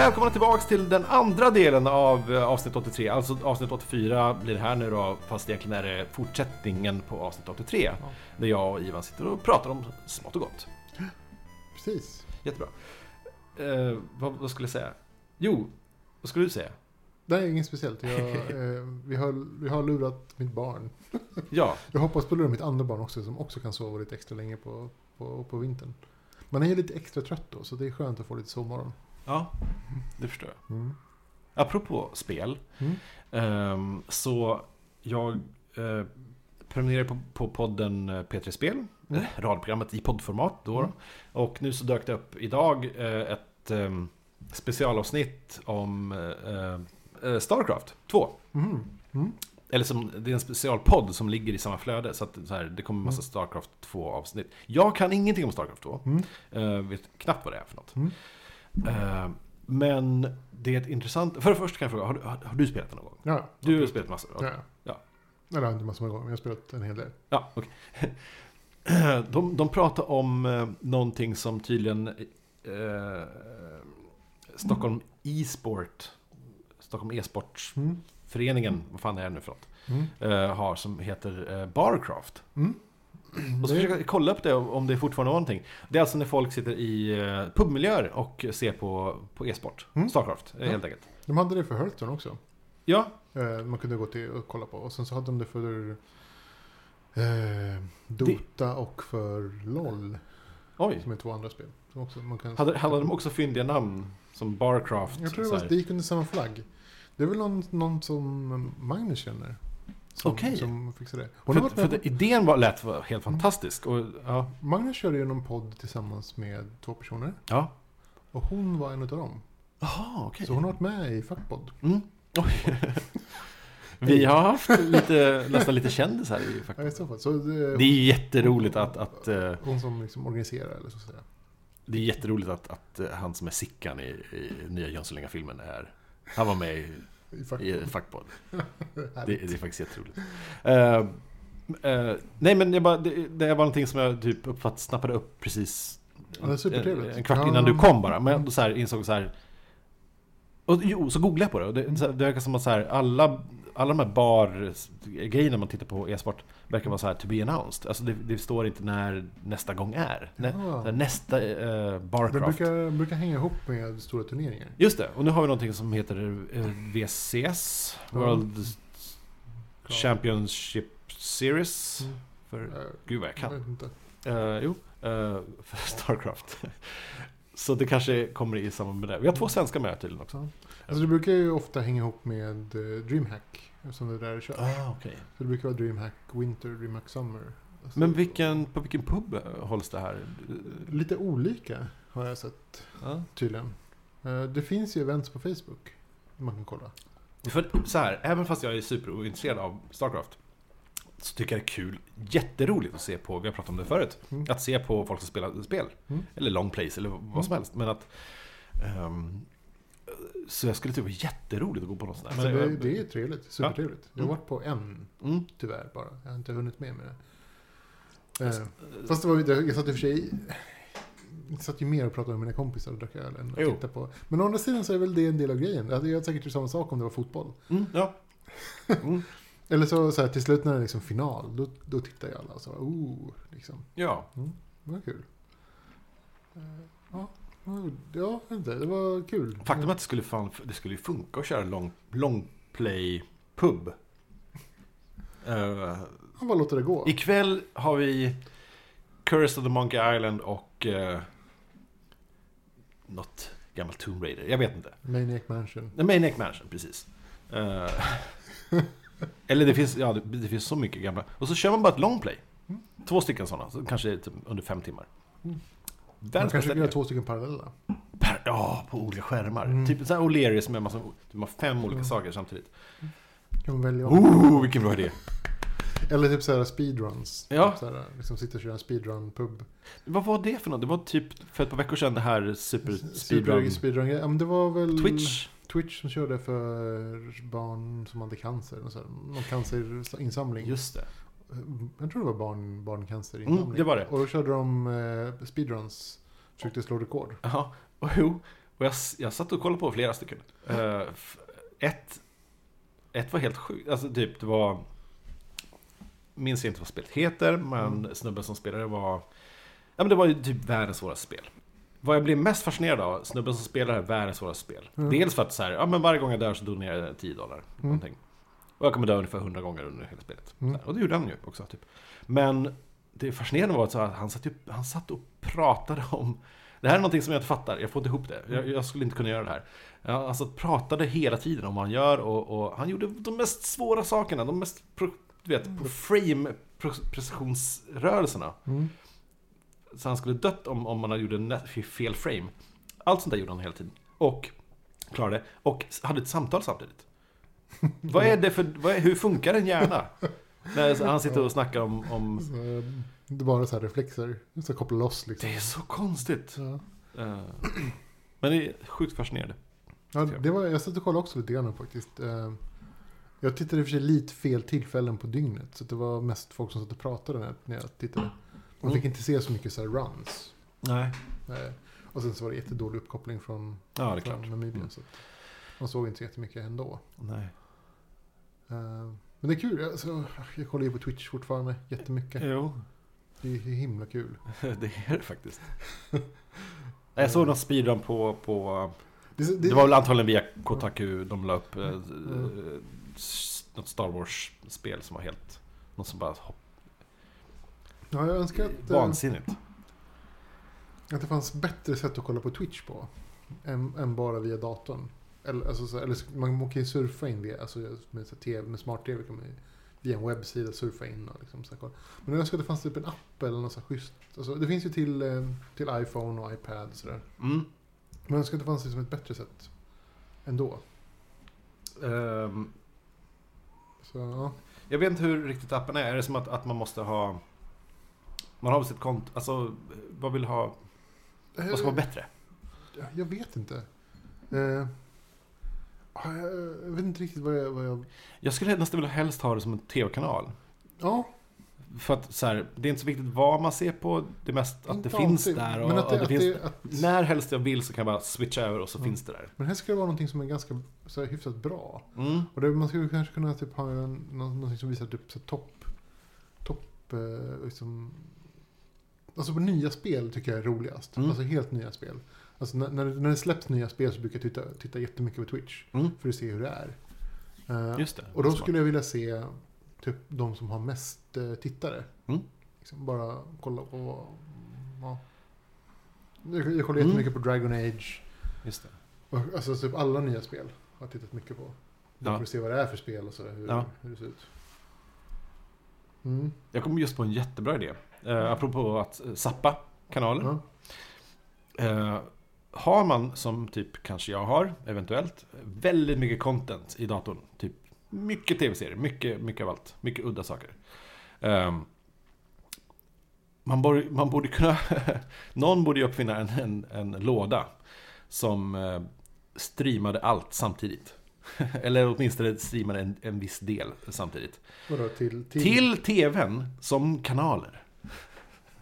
Välkomna tillbaks till den andra delen av eh, avsnitt 83. Alltså avsnitt 84 blir här nu då, fast egentligen är det fortsättningen på avsnitt 83. Där jag och Ivan sitter och pratar om smått och gott. Precis. Jättebra. Eh, vad, vad skulle jag säga? Jo, vad skulle du säga? Nej, inget speciellt. Jag, eh, vi, har, vi har lurat mitt barn. Ja, Jag hoppas på att lura mitt andra barn också, som också kan sova lite extra länge på, på, på vintern. Man är ju lite extra trött då, så det är skönt att få lite sovmorgon. Ja, det förstår jag. Mm. Apropå spel, Mm. ehm, så jag eh, prenumererar på, på podden eh, P3 Spel, Mm. eh, radprogrammet i poddformat då. Mm. Och nu så dök det upp idag eh, ett ehm, specialavsnitt om eh, eh, Starcraft 2. Mhm. Mm. Eller som, det är en specialpodd som ligger i samma flöde, så att så här, det kommer en massa Starcraft 2-avsnitt. Jag kan ingenting om Starcraft 2. Mm. Vet knappt vad det är för något. Eh, men det är ett intressant... För det första kan jag fråga, har du, har, du spelat det någon gång? Ja, Du har spelat massor? Ja. Ja. Eller inte massor med gånger, men jag har spelat en hel del. Ja, okej. De, de pratar om eh, någonting som tydligen eh, Stockholm e-sport, Stockholm e-sportsföreningen, Mm. vad fan är det nu för något, Mm. eh, har som heter eh, Barcraft. Mm. Och så försöker jag kolla upp det om det är fortfarande någonting. Det är alltså när folk sitter i eh, pubmiljöer och ser på, på e-sport. Mm. Starcraft, eh, Ja. helt enkelt. De hade det för Hearthstone också. Ja, Eh, man kunde gå till och kolla på. Och sen så hade de det för eh, Dota och för LOL. oj. Som är två andra spel. Som också, man kan Hade, hade de också fyndiga namn? Som Barcraft? Jag tror det, var, det gick under samma flagg. Det är väl någon, någon som Magnus känner. Som, Okej. som fixar det. Hon har För, varit för med att idén var, lät var helt fantastisk. Och, ja, Magnus körde ju någon podd tillsammans med två personer. ja. Och hon var en av dem. Jaha, okej. Så hon har varit med i Fackpodd. Mm. Oj. Vi har haft lite, nästan lite kändisar i Ja, i faktiskt. så fall. Så det, Det är jätteroligt att, att eh, Hon som liksom organiserar eller så att säga. Det är jätteroligt att, att eh, han som är Sickan i, i nya Jönssonliga-filmen är Han var med i, I Fackpodd. i Fackpodd. Det, det är faktiskt jätteroligt. Eh, eh, nej men jag bara, det, det var någonting som jag typ uppfatt, snappade upp precis en, en kvart innan du kom bara. Men jag så här, insåg så här. Och jo, så googlade jag på det. Och det, det verkar som att så här, alla, alla de här bar-grejerna man tittar på e-sport verkar vara så här to be announced. Alltså det, det står inte när nästa gång är. Nä, Ja. nästa eh, Det Barcraft. brukar, brukar hänga ihop med stora turneringar. Just det, och nu har vi någonting som heter eh, VCS. World Klart. Championship Series. Mm. För, Eh, gud vad jag kan. inte. Eh, jo, eh, för Starcraft. Så det kanske kommer i samband med det. Vi har två svenska med tydligen också. Alltså det brukar ju ofta hänga ihop med eh, DreamHack. Eftersom det där körs. Ah, okay. Så det brukar vara DreamHack Winter, DreamHack Summer. Alltså, Men vilken, på vilken pub eh, hålls det här? Lite olika har jag sett Ja. tydligen. Eh, Det finns ju events på Facebook. Man kan kolla. För så här, även fast jag är superointresserad av Starcraft så tycker jag det är kul, jätteroligt att se på, vi har pratat om det förut, Mm. att se på folk som spelar spel. Mm. Eller long plays eller vad som Mm. helst. Men att... ehm, så jag skulle tycka det var jätteroligt att gå på något sånt där. Alltså Men det, det är trevligt. Supertrevligt. Jag har Mm. varit på en, Mm. tyvärr bara. Jag har inte hunnit med med det. Eh, Fast det var, jag satt i och för sig... Jag satt ju mer och pratade med mina kompisar och drack öl än att Jo. titta på. Men å andra sidan så är väl det en del av grejen. Jag hade jag säkert gjort samma sak om det var fotboll. Mm, ja. Mm, Eller så, så här, till slut när det är liksom final, då, då tittar ju alla och så, oh, liksom. ja. Det var kul. Eh, Ja, ja, jag vet inte, det var kul. Faktum är att det skulle, fan, det skulle ju funka att köra long, long play pub. Uh, Han bara låter det gå. ikväll har vi Curse of the Monkey Island och uh, något gammalt Tomb Raider. Jag vet inte. Maniac Mansion. The Maniac Mansion, precis. Eh, eller det finns, ja, det, det finns så mycket gamla. Och så kör man bara ett long play. Mm. Två stycken sådana, så kanske typ under fem timmar. Mm. Man kanske kan göra två stycken parallella. Per, ja, på olika skärmar. Mm. Typ såhär O'Learys med massa, typ, fem olika Mm. saker samtidigt. Kan välja. Oh, vilken bra idé! Eller typ såhär speedruns. Ja. Typ såhär, liksom sitta och köra en speedrun-pub. Vad var det för något? Det var typ för ett par veckor sedan det här super speedrun speedrun ja, men det var väl Twitch. Twitch som körde för barn som hade cancer. Här- någon cancerinsamling. Just det. Jag tror det var barn, barncancerinsamling. Mm, det var det. Och då körde de eh, speedruns. Försökte slå rekord. Jaha. Och jo. Och jag, jag satt och kollade på flera stycken. Eh, ett, ett var helt sjukt. Alltså typ, det var... Minns inte vad spelet heter, men snubben som spelade var... Ja men det var ju typ världens svåraste spel. Vad jag blev mest fascinerad av, snubben som spelar är världens svåraste spel. Mm. Dels för att så här, ja men varje gång jag dör så donerar jag 10 dollar. Någonting. Och jag kommer dö ungefär 100 gånger under hela spelet. Mm. Och det gjorde han ju också. Typ. Men det fascinerande var att han, satt ju, han satt och pratade om... Det här är någonting som jag inte fattar, jag får inte ihop det. Jag, jag skulle inte kunna göra det här. Ja, Alltså pratade hela tiden om vad han gör och, och han gjorde de mest svåra sakerna, de mest pro, du vet, på frame precisionsrörelserna. Mm. Så han skulle dött om, om man hade gjort en nä- fel frame. Allt sånt där gjorde han hela tiden. Och klarade Och hade ett samtal samtidigt. vad är det för, är, hur funkar en hjärna? När han sitter och snackar om, om... Det är bara så här reflexer. Så koppla loss liksom. Det är så konstigt. Ja. Eh, Men det är sjukt fascinerande. Ja, det var, jag satt och kollade också lite grann faktiskt. Eh, Jag tittade i och för sig lite fel tillfällen på dygnet. Så det var mest folk som satt och pratade när jag, tittade. Man fick Mm. inte se så mycket så runs. Nej. Eh, Och sen så var det jättedålig uppkoppling från, Ja, det är från klart. Namibia. Mm. Så man såg inte så jättemycket ändå. Nej. Eh, Men det är kul. Alltså, jag kollar ju på Twitch fortfarande jättemycket. Jo, Det är himla kul. det är det faktiskt. Jag såg någon speedrun på, på... Det, Det var väl antagligen via Kotaku de la upp eh, Mm. något Star Wars-spel som var helt... Något som bara hopp, Ja, jag önskar att, eh, vansinnigt. att det fanns bättre sätt att kolla på Twitch på. Än, än bara via datorn. Eller, alltså, så, eller man, kan ju surfa in via, alltså, med, så, TV, med smart-tv kan man ju via en webbsida surfa in och liksom, så, här, kolla. Men jag önskar att det fanns typ en app eller något så här schysst. Alltså, det finns ju till, eh, till iPhone och iPad och sådär. Mm. Men jag önskar att det fanns liksom ett bättre sätt ändå. Ehm, Så, ja. jag vet inte hur riktigt appen är. Är det som att, att man måste ha... Man har väl sitt konto... Alltså, vad vill ha... Vad ska vara bättre? Jag, vet inte. Eh, ja, jag, vet inte riktigt vad jag... Vad jag Jag skulle nästan vilja helst ha det som en tv-kanal. ja, För att så här, det är inte så viktigt vad man ser på. Det mest att inte det finns alltid. där. Och, att och det, det att finns, det, att, När helst jag vill så kan jag bara switcha över och så Ja. finns det där. Men här ska det vara någonting som är ganska så här, hyfsat bra. Mm. Och det, man skulle kanske kunna typ ha en, nå- någonting som visar typ så här topp... Topp... Eh, liksom, alltså på nya spel tycker jag är roligast. Mm. Alltså helt nya spel. Alltså när, när, det- när det släpps nya spel så brukar jag titta, titta jättemycket på Twitch. Mm. För att se hur det är. Eh, Just det. och då Smart. skulle jag vilja se typ de som har mest eh, tittare. Mm. Liksom bara kolla på. Ja. Jag, jag kollar Mm. jättemycket på Dragon Age. Just det. Och, Alltså typ alla nya spel har jag tittat mycket på. Ja. För att se vad det är för spel och sådär, hur, Ja. hur det ser ut. Mm. Jag kom just på en jättebra idé. Uh, apropå att uh, zappa kanalen. Ja. Eh, har man, som typ kanske jag har, eventuellt, väldigt mycket content i datorn. Typ mycket tv-serier, mycket, mycket av allt. Mycket udda saker. Ehm, man, borde, man borde kunna... någon borde ju uppfinna en, en, en låda som eh, streamade allt samtidigt. Eller åtminstone streamade en, en viss del samtidigt. Vadå, till, till, Till tvn som kanaler.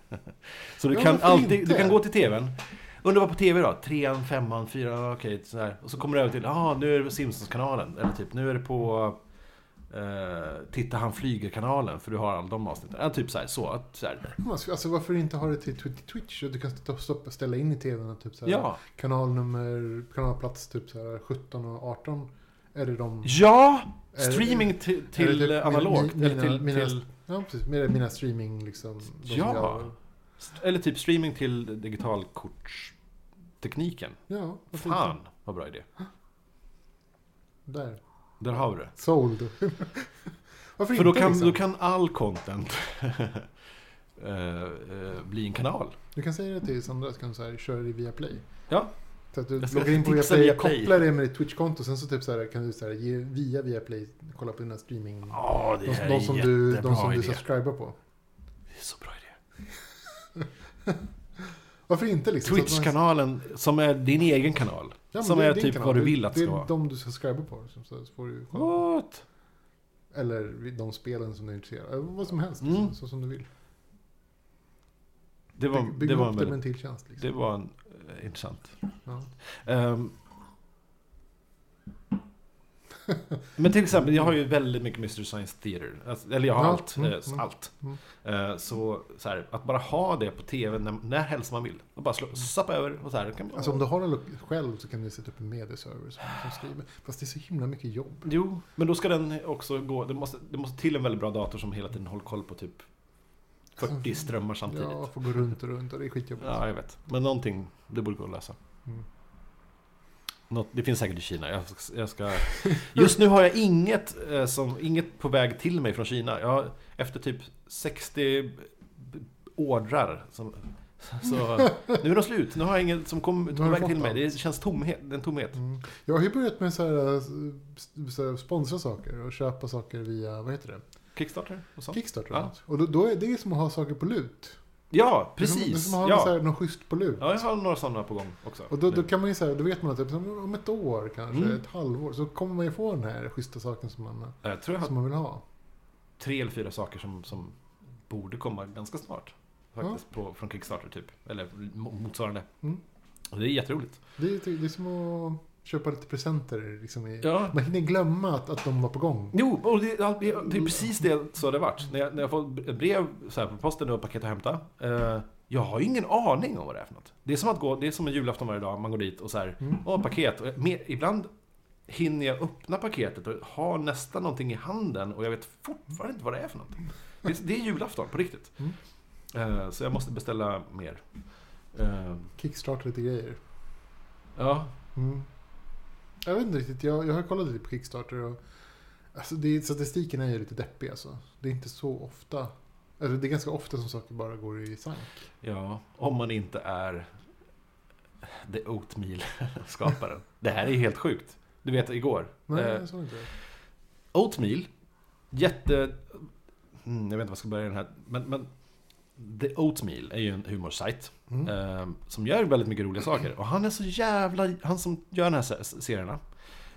Så du Ja, kan alltid, inte? du kan gå till tvn. Undrar vad på tv då? Trean, femman, fyran, okej sådär. Och så kommer du över till, ja nu är det på Simpsons-kanalen. Eller typ, nu är det på eh, Titta han flyger-kanalen. För du har alla de avsnitten. Ja, typ såhär, så. Att. Man ska- Alltså varför inte ha det till, till Twitch? Du kan stoppa, ställa in i tvn typ såhär, Ja! kanalnummer, kanalplats typ såhär 17 och 18. Är det de... Ja! Det- Streaming till, det till typ eh, analogt. mina- eller till, mina- till, Ja, precis. Med mina streaming liksom. Ja. Eller typ streaming till digitalkortstekniken. Ja, Fan, vad bra idé. Där. Där har vi det. Sold. varför För då inte kan, liksom? då kan all content eh, eh, bli en kanal. Du kan säga det till Sandra, så kan du så här, köra det via Play. Ja. Så att du loggar in på Viaplay, Viaplay. kopplar det med ditt Twitch-konto, sen så typ så här, kan du så här, ge, via Viaplay kolla på dina streaming... Ja, det de, är de som, du, de som du idé. subscribar på. Det är så bra idé. Varför inte liksom? Twitch-kanalen, som är din egen kanal. Ja, som det är din typ kanal. vad du vill att det det ska är vara. de du subscribar på. Liksom, så får du. What? Eller de spelen som du är intresserad av. Vad som helst. Mm. liksom, Så som du vill. Det var, Bygg, det var, upp en det med en till tjänst. Liksom. det var en, eh, intressant. Ja. Ehm, men till exempel, jag har ju väldigt mycket Mystery Science Theater. Alltså, eller jag har Ja, allt. mm, mm, allt. mm. Eh, så, så här, att bara ha det på TV när, när helst man vill. Och bara slå, zappa över och så här. Kan Alltså om du har lo- själv så kan du sätta upp en medieserver som, som skriver. Fast det är så himla mycket jobb. Jo, men då ska den också gå... Det måste, det måste till en väldigt bra dator som hela tiden håller koll på typ 40 strömmar samtidigt. Ja, får gå runt och runt och det är skitjobbigt. Ja, jag vet. Men någonting, det borde gå att lösa. Mm. Något, det finns säkert i Kina. Jag, jag ska... Just nu har jag inget, eh, som, inget på väg till mig från Kina. Jag efter typ 60 b- ordrar som, så nu är de slut. Nu har jag inget som kommer på väg till mig. Det känns tomhet, en tomhet. Mm. Jag har ju börjat med så här, eh, så här, sponsra saker och köpa saker via, vad heter det? Kickstarter och sånt. Kickstarter. Ja. Och då, då är det som att ha saker på lut. Ja, Det är som, det är precis. som att ha så Ja. här, något schysst på lut. ja, jag har några sådana på gång också. Och då, då kan man ju säga, då vet man att typ, om ett år kanske, Mm. ett halvår, så kommer man ju få den här schyssta saken som man, Jag tror jag har som man vill ha. tre eller fyra saker som, som borde komma ganska snart. Faktiskt, på, från Kickstarter typ. Eller mo- motsvarande. Mm. Och det är jätteroligt. Det är, det är som att köpa lite presenter. Liksom i, Ja. Man hinner glömma att, att de var på gång. Jo, och det, det, det är precis det så det har varit. När jag, när jag får ett brev så här på posten och paket att hämta. Eh, jag har ju ingen aning om vad det är för något. Det är som att gå, det är som en julafton varje dag. Man går dit och så här, Mm. åh, paket. Och mer, ibland hinner jag öppna paketet och ha nästan någonting i handen och jag vet fortfarande inte vad det är för någonting. Det, är- det är julafton, på riktigt. Mm. Eh, så jag måste beställa mer. Eh, Kickstarta lite grejer. ja, Mm. Jag vet inte riktigt, jag, jag har kollat lite på Kickstarter och alltså det, statistiken är ju lite deppig alltså. Det är inte så ofta, alltså det är ganska ofta som saker bara går i sank. ja, om man inte är The Oatmeal-skaparen. det här är helt sjukt. Du vet, igår. Nej, Eh, jag såg inte det. Oatmeal, jätte... Mm, jag vet inte vad jag ska börja den här. Men, men The Oatmeal är ju en humorsajt. Mm. Eh, som gör väldigt mycket roliga saker. Och han är så jävla... Han som gör de här se- serierna.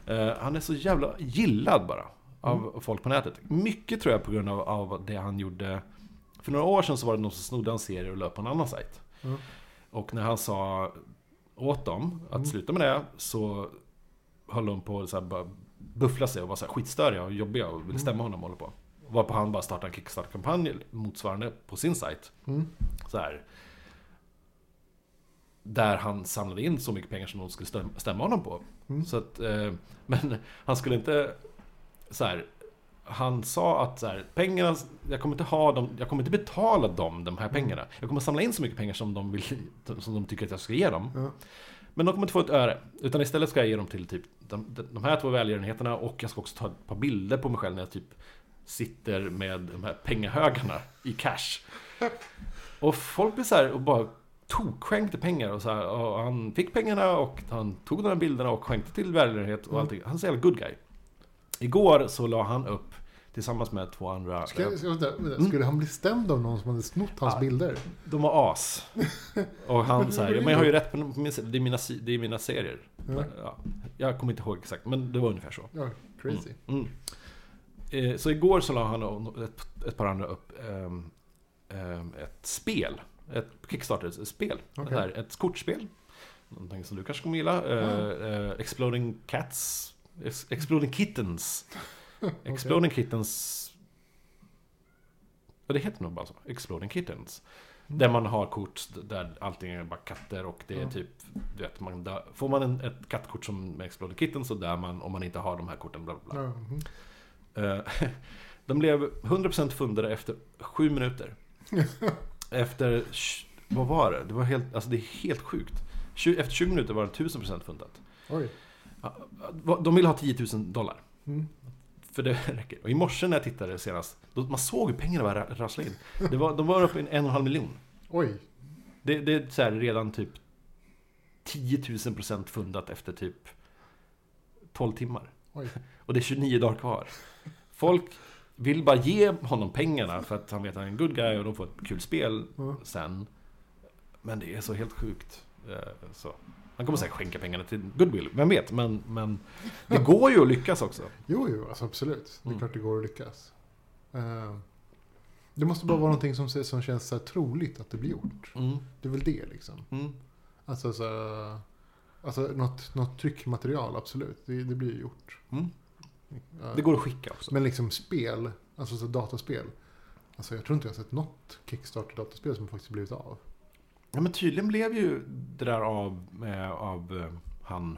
Eh, han är så jävla gillad bara. Av folk på nätet. Mycket tror jag på grund av, av det han gjorde. För några år sedan så var det någon som snodde en serie och löp på en annan sajt. Ja. Och när han sa åt dem att Mm. sluta med det så höll de på att bara buffla sig och var så här skitstöriga och jobbiga och ville Mm. stämma honom och hålla på. Varpå han bara startade en Kickstarter-kampanj motsvarande på sin sajt. Mm. Så här, där han samlade in så mycket pengar som de skulle stäm- stämma honom på. Mm. Så att, eh, men han skulle inte så här. Han sa att så här, pengarna, jag kommer inte ha dem, jag kommer inte betala dem de här Mm. pengarna. Jag kommer samla in så mycket pengar som de, vill, som de tycker att jag ska ge dem. Ja. Men de kommer inte få ett öre. Utan istället ska jag ge dem till typ de, de, de här två välgörenheterna och jag ska också ta ett par bilder på mig själv när jag typ sitter med de här pengahögarna i cash. Och folk blir så här och bara tokskänkte pengar och så här, och han fick pengarna och han tog de här bilderna och skänkte till välgörenhet och Mm. allting. Han är så jävla good guy. Igår så la han upp tillsammans med två andra. Ska, jag- ska, vänta, vänta. Mm. Skulle han bli stämd av någon som hade snott hans Ja. bilder? De var as. Och han så här, men jag har ju rätt på min, det är mina, det är mina serier. Ja. Ja, jag kommer inte ihåg exakt, men det var ungefär så. Ja, crazy. Mm. Mm. Eh, Så igår så la han och ett, ett par andra upp ehm, ett spel. Ett Kickstarter-spel. Det här, ett kortspel. Någonting som du kanske kommer gilla. Eh, eh, Exploding Cats. Ex- Exploding Kittens. Exploding Kittens... Det heter nog bara så. Exploding Kittens. Mm. Där man har kort där allting är bara katter och det är Ja. typ, du vet, man dör. Får man en, ett kattkort som med Exploding Kittens så dör man om man inte har de här korten. Bla bla bla. Eh, De blev 100% fundade efter sju minuter. Efter, vad var det? Det var helt, alltså det är helt sjukt. Efter 20 minuter var det 1000% fundat. Oj. De ville ha 10 000 dollar. Mm. För det räcker. Och i morse när jag tittade senast, då, man såg hur pengarna bara ra- rasslade in. Det var, de var uppe i en och en halv miljon. Oj. Det, det är så här redan typ 10 000 procent fundat efter typ 12 timmar. Oj. Och det är 29 dagar kvar. Folk vill bara ge honom pengarna för att han vet att han är en good guy och de får ett kul spel Ja. sen. Men det är så helt sjukt. Eh, Så. Han kommer säkert skänka pengarna till goodwill, vem vet? Men, men det går ju att lyckas också. Jo, jo, alltså absolut. Det är Mm. klart det går att lyckas. Eh, Det måste bara vara någonting som, som känns så troligt att det blir gjort. Mm. Det är väl det liksom. Mm. Alltså, så, alltså något, något tryckmaterial, absolut. Det, det blir gjort. Mm. Ja. Det går att skicka också. Men liksom spel, alltså så dataspel. Alltså jag tror inte jag har sett något Kickstarter-dataspel som faktiskt blivit av. Ja men tydligen blev ju det där av, med, av eh, han...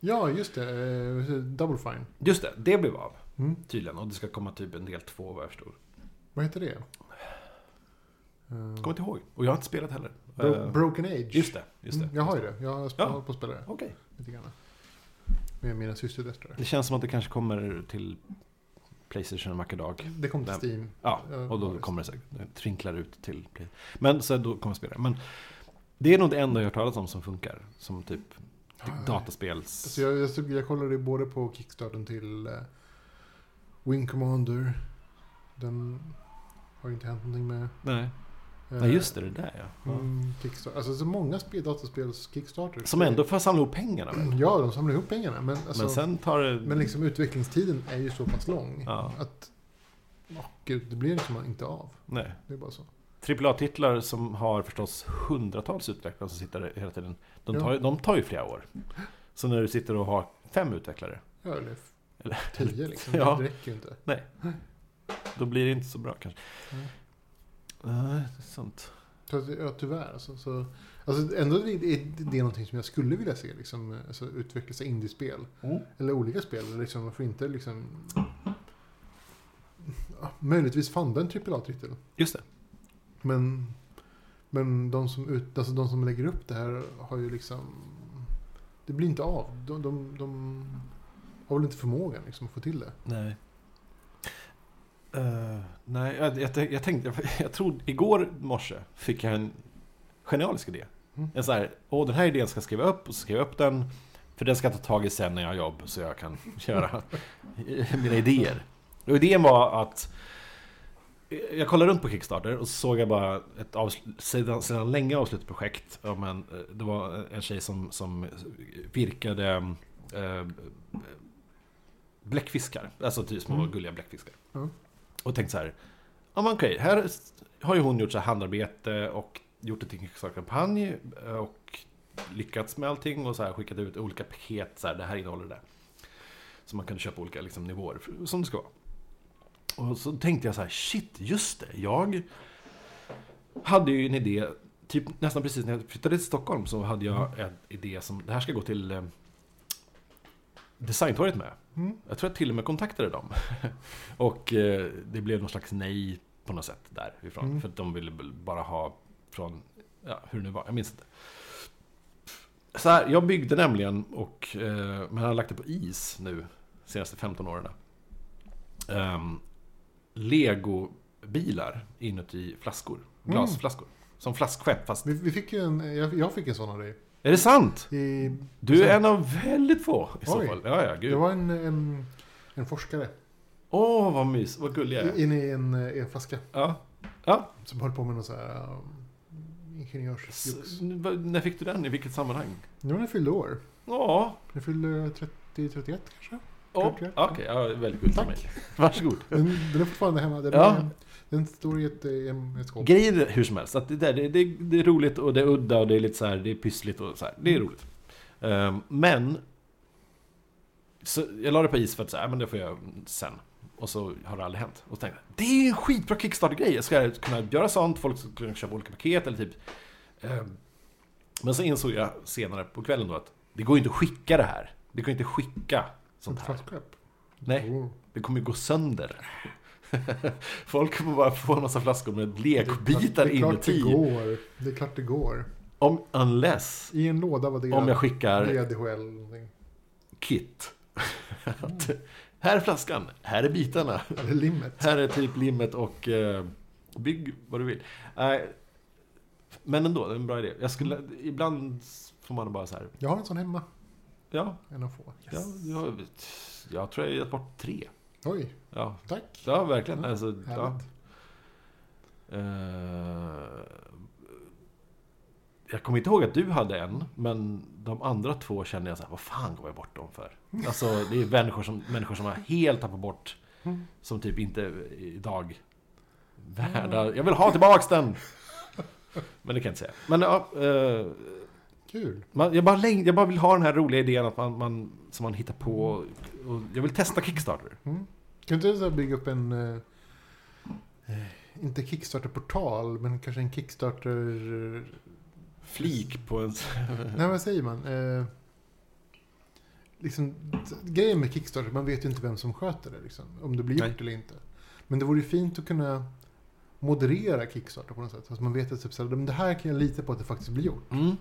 Ja, just det. Eh, Double Fine. Just det, det blev av. Mm. Tydligen. Och det ska komma typ en del två vad jag förstår. Vad heter det? Eh, Kommer inte ihåg. Och jag har inte spelat heller. Bro- Eh, Broken Age. Just det, just det. Mm, jag har ju det. Jag har Ja. på att spela det. Okej. Lite grann. Med mina systerdöttrar. Det känns som att det kanske kommer till Playstation en vacker dag. Det kom till. Steam. Ja, och då kommer det säkert. Det trinklar ut till Play. Men så då kommer jag spela det. Men det är nog det enda jag har talas om som funkar. Som typ dataspels... Alltså jag, jag, jag kollade både på Kickstarten till eh, Wing Commander. Den har inte hänt någonting med. Nej. Eh, Nej, just det. Det där ja. ja. Mm. Alltså så många spel, dataspels Kickstarter. Som ändå får samla ihop pengarna väl? Ja, de samlar ihop pengarna. Men, alltså, Men sen tar det... men liksom utvecklingstiden är ju så pass lång. Ja. Att åh, gud, det blir liksom inte av. Nej. Det är bara så. AAA-titlar som har förstås hundratals utvecklare som sitter hela tiden. De Ja. tar, ju- de tar ju flera år. Så när du sitter och har fem utvecklare, Ja, eller Eller- tio liksom. Ja. Det räcker ju inte. då blir det inte så bra kanske. Nej. Nej, det är sant. Ja, tyvärr. Alltså, så, alltså, ändå är det, det är någonting som jag skulle vilja se. Liksom, alltså, utveckla sig indiespel. Eller olika spel. Liksom, varför inte liksom... Ja, möjligtvis funda en AAA-titel. Just det. Men, men de, som ut, alltså de som lägger upp det här har ju liksom... Det blir inte av. De, de, de har väl inte förmågan liksom, att få till det. Nej. Eh, nej, jag, jag, jag tänkte, jag tror igår morse fick jag en genialisk idé. Mm. En så här, åh den här idén ska jag skriva upp och så skriver jag upp den. För den ska jag ta tag i sen när jag har jobb så jag kan göra mina idéer. Och idén var att jag kollade runt på Kickstarter och så såg jag bara ett avsl- sedan, sedan länge avslutat projekt. Ja, men, eh, det var en tjej som, som virkade eh, bläckfiskar. Alltså typ små Mm. gulliga bläckfiskar. Ja. Och tänkte så här. Ja men okej, här har ju hon gjort så här handarbete och gjort en Kickstarter-kampanj eh, och lyckats med allting och så här skickat ut olika paket. Så här, det här innehåller det. Så man kan köpa olika liksom, nivåer, som det ska vara. Och så tänkte jag så här, shit, just det. Jag hade ju en idé, typ nästan precis när jag flyttade till Stockholm så hade jag en idé som, det här ska gå till eh, Designtorget med. Mm. Jag tror jag till och med kontaktade dem. och eh, det blev någon slags nej på något sätt därifrån. Mm. För att de ville bara ha från, ja hur det nu var, jag minns inte. Så här, jag byggde nämligen, och, eh, men har lagt det på is nu, senaste 15 åren. Um, Lego-bilar inuti flaskor, Mm. glasflaskor. Som flaskskepp, fast... Vi, vi fick en, jag, jag fick en sån av dig. Är det sant? I, Du är en av väldigt få i så Oj. fall. Ja, ja, det gud. var en, en, en forskare. Åh, vad mys, vad gullig jag är. Inne i en, eh, en flaska. Ja. Ja, Som höll på med någon sån här um, ingenjörsjux. När fick du den? I vilket sammanhang? Nu när jag fyllde år. Ja, Jag fyllde 30-31 kanske. oh, okej, ja, väldigt gulligt av mig. Varsågod. Den, den är fortfarande hemma. Den, Ja. Den står i ett, i en- ett skåp. Grejen är hur som helst, att det, där, det, det, det är roligt och det är udda och det är lite så här, det är pyssligt och så här. Det är roligt. Ehm, men så jag la det på is för att säga, men det får jag sen. Och så har det aldrig hänt. Och så tänkte jag, det är en skitbra Kickstarter-grej. Jag ska kunna göra sånt, folk ska kunna köpa olika paket eller typ. Ehm, men så insåg jag senare på kvällen då att det går ju inte att skicka det här. Det går inte att skicka sånt här. Nej, det kommer ju gå sönder. Folk kommer bara få en massa flaskor med lekbitar det är klart det inuti. går. Det är klart det går. Om, unless, I en låda var det om jag skickar med DHL. eller någonting. kit. Att, här är flaskan, här är bitarna. Eller limmet. Här är typ limmet och eh, bygg vad du vill. Nej, men ändå, det är en bra idé. Jag skulle, ibland får man bara så här, Jag har en sån hemma. ja, En av få. ja jag, jag tror jag har gett bort tre. Oj, Ja, tack. ja verkligen. Ja, Alltså, ja. Eh, jag kommer inte ihåg att du hade en, men de andra två känner jag så här, vad fan går jag bort dem för? Alltså, det är människor som, människor som har helt tappat bort, Mm. som typ inte idag värda. Jag vill ha tillbaks den! Men det kan jag inte säga. Men ja, eh, Kul. man, jag, bara läng- jag bara vill ha den här roliga idén att man, man, som man hittar på. Och jag vill testa Kickstarter. Mm. Kan inte du så här bygga upp en... eh, eh, inte Kickstarter-portal, men kanske en Kickstarter... Flik på en... Nej, vad säger man? Eh, liksom, grejen med Kickstarter, man vet ju inte vem som sköter det. Liksom, om det blir gjort Nej. eller inte. Men det vore ju fint att kunna moderera Kickstarter på något sätt. Så att man vet att typ, så här, men det här kan jag lita på att det faktiskt blir gjort. Mm.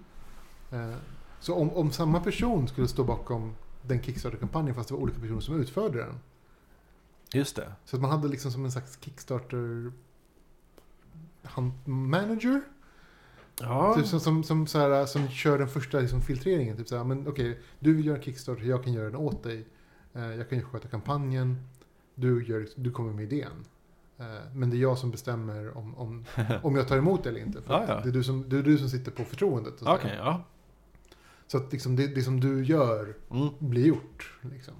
Eh, så om, om samma person skulle stå bakom den Kickstarter-kampanjen fast det var olika personer som utförde den. Just det. Så att man hade liksom som en slags Kickstarter manager. Ja. Typ som, som, som, så här, som kör den första liksom, filtreringen. Typ så här, men okej, du vill göra en Kickstarter, jag kan göra den åt dig. Eh, jag kan ju sköta kampanjen. Du, gör, du kommer med idén. Eh, men det är jag som bestämmer om, om, om jag tar emot det eller inte. För Ja, ja. Det, är du som, det är du som sitter på förtroendet. Okej, säga. ja. Så att liksom, det, det som du gör Mm. blir gjort. Liksom.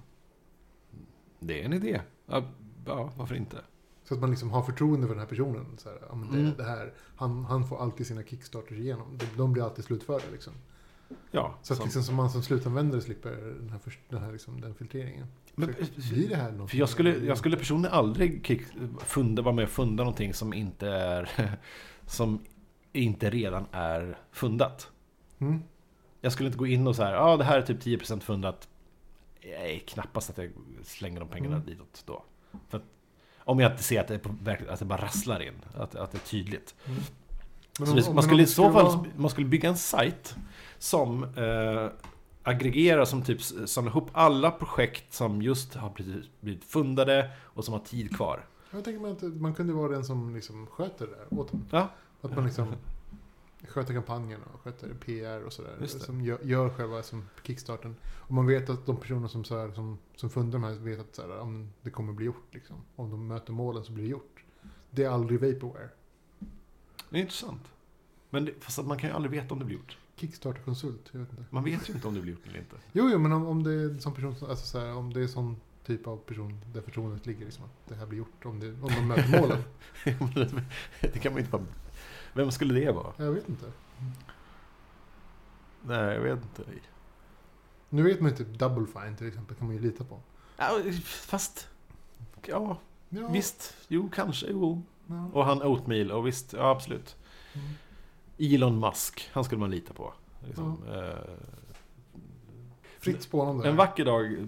Det är en idé. Ja, ja, varför inte? Så att man liksom har förtroende för den här personen. Så här, ja, men det, Mm. det här, han, han får alltid sina kickstarters igenom. De, de blir alltid slutförda. Liksom. Ja. Så att som- liksom, som man som slutanvändare slipper den här, den, här liksom, den filtreringen. Men, Så blir det här? För jag skulle, jag skulle personligen aldrig kick, funda, vara med och funda någonting som inte är som inte redan är fundat. Mm. Jag skulle inte gå in och så här, ja ah, det här är typ 10% fundat. Nej, knappast att jag slänger de pengarna Mm. ditåt då. För att, om jag inte ser att det, är att det bara rasslar in, att, att det är tydligt. Men Så det, man skulle i så fall vara- man skulle bygga en sajt som eh, aggregerar, som typ samlar ihop alla projekt som just har blivit, blivit fundade och som har tid kvar. Jag tänker mig att man kunde vara den som liksom sköter det där åt en. Ja. Att man liksom sköter kampanjen och sköter PR och sådär. Som gör, gör själva som kickstarten. Och man vet att de personer som, så här, som, som fundar de här vet att så här, om det kommer bli gjort. Liksom. Om de möter målen så blir det gjort. Det är aldrig vaporware. Det är intressant. Men det, fast att man kan ju aldrig veta om det blir gjort. Kickstarter-konsult, jag vet inte. Man vet ju inte om det blir gjort eller inte. Jo, jo, men om, om det är som person, som- alltså så här, om det är sån typ av person där förtroendet ligger, liksom, att det här blir gjort, om, det, om de möter målen. det kan man ju inte bara... Vem skulle det vara? Jag vet inte. Nej, jag vet inte. Nu vet man ju typ Double Fine till exempel, kan man ju lita på. Ja, fast... Ja, Ja, visst. Jo, kanske. Jo. Ja. Och han Oatmeal, och visst. Ja, absolut. Mm. Elon Musk, han skulle man lita på. Liksom. Eh, Fritt spånande. En vacker dag eh,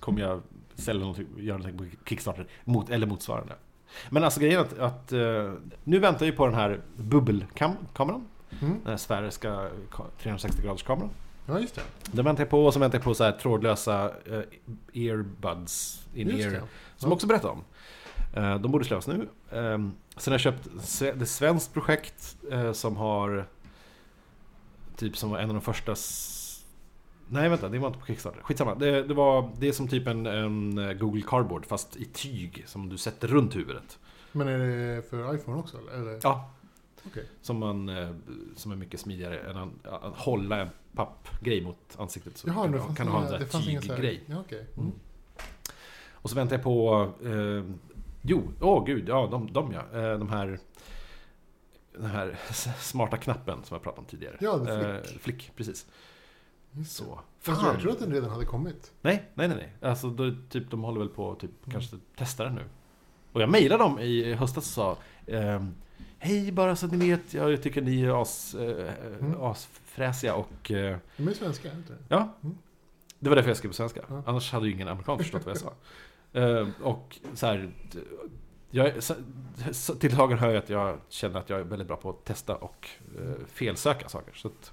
kommer jag sälja någonting, göra någonting på Kickstarter, mot, eller motsvarande. Men alltså grejen att, att eh, nu väntar jag på den här bubbelkameran. Mm. Den här sfäriska 360 graders kameran. Ja, just det. Den väntar jag på och så väntar jag på så här trådlösa eh, earbuds in ear. Som Ja. jag också berättade om. Eh, de borde släppas nu. Eh, sen har jag köpt ett svenskt projekt som har typ som var en av de första Nej vänta, det var inte på Kickstarter. Skitsamma. Det, det, var, det är som typ en, en eh, Google Cardboard fast i tyg som du sätter runt huvudet. Men är det för iPhone också? Eller? Ja. Okej. Som, man, eh, som är mycket smidigare än att, att hålla en pappgrej mot ansiktet. Så Jaha, kan, det kan du ha en tyggrej. Ja, okej. Mm. Mm. Och så väntar jag på... Eh, jo, åh gud, ja de, de ja. Eh, de här... Den här smarta knappen som jag pratade om tidigare. Ja, är Eh, flick, precis. Så. Fast jag tror att den redan hade kommit. Nej, nej, nej. nej. Alltså, då, typ, de håller väl på att typ, kanske testa den nu. Och jag mejlade dem i höstas och sa ehm, Hej, bara så att ni vet, jag tycker ni är as, eh, Mm. asfräsiga och... Eh, De är svenska, inte ja, Mm. det var därför jag skrev på svenska. Ja. Annars hade ju ingen amerikan förstått vad jag sa. Eh, och så här... Jag, så, så, till dagen hör jag att jag känner att jag är väldigt bra på att testa och eh, felsöka saker. Så att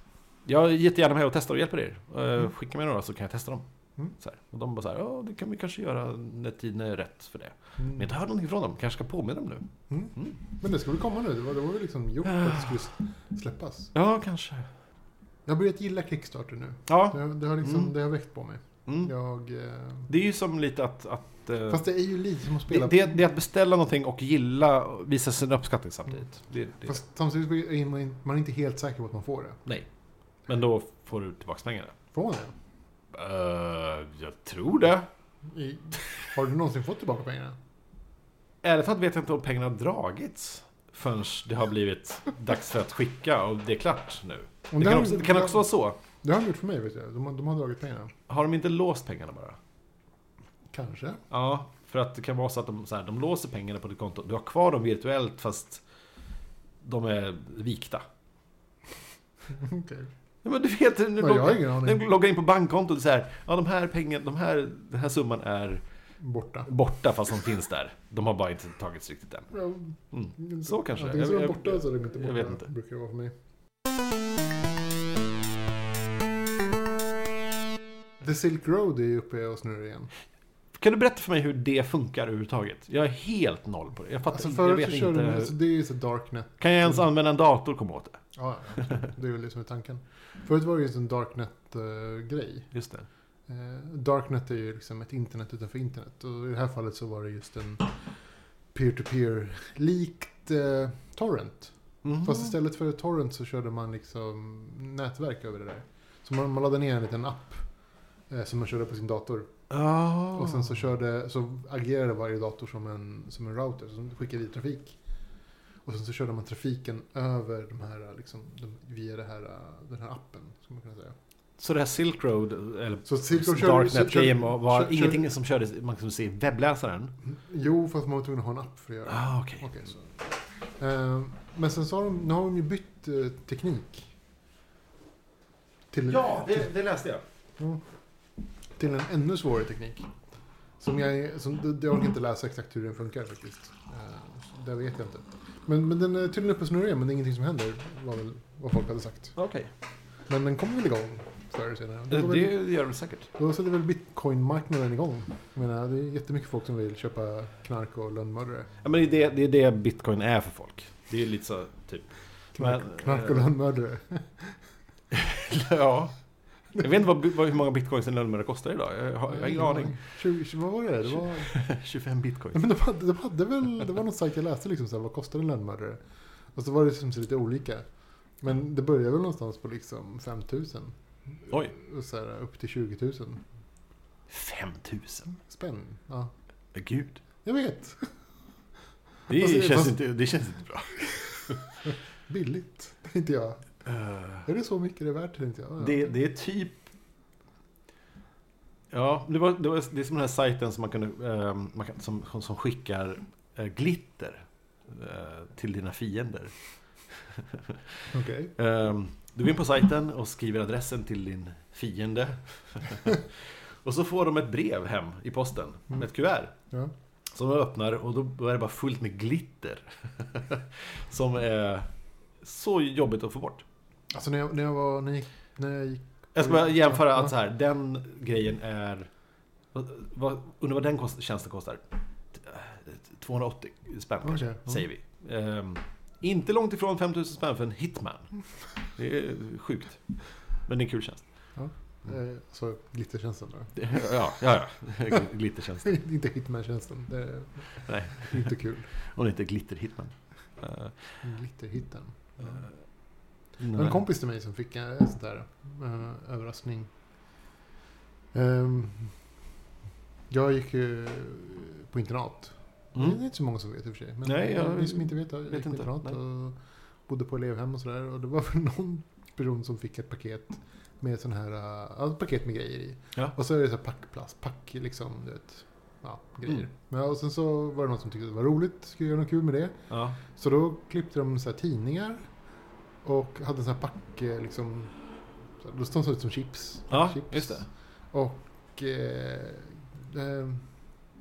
jag är jättegärna med och testar och hjälper er. Eh, Mm. Skicka mig några så kan jag testa dem. Mm. Och de bara så här, ja det kan vi kanske göra när tiden är rätt för det. Men jag har Mm. inte hört någonting från dem, kanske ska påminna dem nu. Mm. Mm. Men det väl komma nu? Det var, det var väl liksom gjort för att det skulle släppas. Ja, kanske. Jag har börjat gilla Kickstarter nu. Ja. Det, det, har, liksom, Mm. det har väckt på mig. Mm. Jag, eh, Det är ju som lite att... att eh, Fast det är ju lite som att det, spela... det, det är att beställa någonting och gilla och visa sin uppskattning samtidigt. Det, det, Fast samtidigt är man, in- man är inte helt säker på att man får det. Nej. Men då får du tillbaka pengarna. Får man det? Uh, jag tror det. I, har du någonsin fått tillbaka pengarna? ärligt talat vet jag inte om pengarna har dragits förrän det har blivit dags för att skicka och det är klart nu. Om Det kan också, det kan också vara så. Det har de gjort för mig, vet jag. De har, de har dragit pengarna. Har de inte låst pengarna bara? Kanske. Ja, för att det kan vara så att de, så här, de låser pengarna på ditt konto. Du har kvar dem virtuellt fast de är vikta. Okej. Ja, men du vet, du Men jag har loggar, ingen loggar in på bankkontot och så här, ja de här pengarna, de här, den här summan är Borta. borta fast de finns där. De har bara inte tagits riktigt än. Mm. Så kanske. Antingen så är de Jag- borta jag- så är de inte jag borta. vet inte. brukar det vara för mig. The Silk Road är ju uppe och snurrar igen. Kan du berätta för mig hur det funkar överhuvudtaget? Jag är helt noll på det. Jag fattar Alltså jag vet inte. de, alltså det är ju så Darknet. Kan jag ens använda en dator och komma åt det? Ja, det är väl det som är tanken. Förut var det ju en Darknet-grej. Just det. Eh, Darknet är ju liksom ett internet utanför internet. Och i det här fallet så var det just en peer-to-peer likt eh, torrent. Mhm. Fast istället för torrent så körde man liksom nätverk över det där. Så man, man laddade ner en liten app eh, som man körde på sin dator. Ah. Och sen så körde, så agerade varje dator som en, som en router som skickade vidare trafik. Och sen så körde man trafiken över de här, liksom, de, via det här, den här appen, skulle man kunna säga. Så det här Silk Road, eller Så Silk Road Darknet körde- Game, var körde- ingenting som kördes, man kunde se webbläsaren? Jo, fast man var tvungen att ha en app för att göra det. Ah. Okej, så. Eh, men sen så har de, nu har de ju bytt eh, teknik. Till, Ja, det, det läste jag. Ja. Till en ännu svårare teknik. Som jag, som, det- jag orkar inte läsa exakt hur den funkar faktiskt. Eh, det vet jag inte. Men, men den är tydligen uppe och snurrar igen, men det är ingenting som händer. Var väl vad folk hade sagt. Okej. Men den kommer väl igång förr eller senare. Då, Det, går det väl, gör de säkert. då sätter väl bitcoin-marknaden igång. Jag menar, det är jättemycket folk som vill köpa knark och lönnmördare. Ja, men det är det, det är det bitcoin är för folk. Det är lite så, typ. Knark, Men, knark och eh, lönnmördare. ja. Jag vet inte vad, vad, hur många bitcoins en lönnmördare kostar idag. Jag har, jag har ingen aning. 20, 20, vad var det? det var, 25 bitcoins. Ja, men de hade, de hade väl, det var någon sajt jag läste liksom så här, vad kostar en lönnmördare? Och så var det liksom så lite olika. Men det börjar väl någonstans på liksom 5000. Oj. Och så här, upp till 20 000 5000? spänn. Ja, Gud. jag vet. Det, Fast- känns, fast- inte, det känns inte bra. Billigt, tänkte jag. Är det så mycket det är värt, tänkte jag. Ja, det, det är typ... Ja, det, var, det, var, det är som den här sajten som, man kunde, eh, man kan, som, som skickar eh, glitter eh, till dina fiender. Okej. Eh, du går in på sajten och skriver adressen till din fiende. och så får de ett brev hem i posten med ett kuvert. Ja. Som de öppnar och då är det bara fullt med glitter. som är så jobbigt att få bort. Alltså när jag, när jag var, när jag, när jag gick... Jag ska bara jämföra Ja. att så här, den grejen är... Vad, undrar vad den kost, tjänsten kostar? 280 spänn kanske, Okej, ja. säger vi. Ehm, inte långt ifrån 5000 spänn för en hitman. Det är sjukt. Men det är en kul tjänst. Eh, så glittertjänsten då. Ja, ja, ja. Glittertjänst. inte Hitman-tjänsten. Det är Nej, inte kul. och inte glitter-hitman. Uh, Glitterhitten. uh, Var en kompis till mig som fick en sån där eh, överraskning. Ehm, jag gick ju på internat. Det är Mm. inte så många som vet i och för sig. Men Nej, jag ni som inte vet, jag vet gick på inte. internat Nej. och bodde på elevhem och sådär. Och det var väl någon person som fick ett paket med sån här, uh, paket med grejer i. Ja. Och så är det så här packplast, pack liksom, du vet. Ja, grejer. Mm. Men, och sen så var det någon som tyckte det var roligt, skulle göra något kul med det. Ja. Så då klippte de så här tidningar och hade en sån här pack, eh, liksom, de ut som chips. Ja, chips. just det. Och, eh, eh,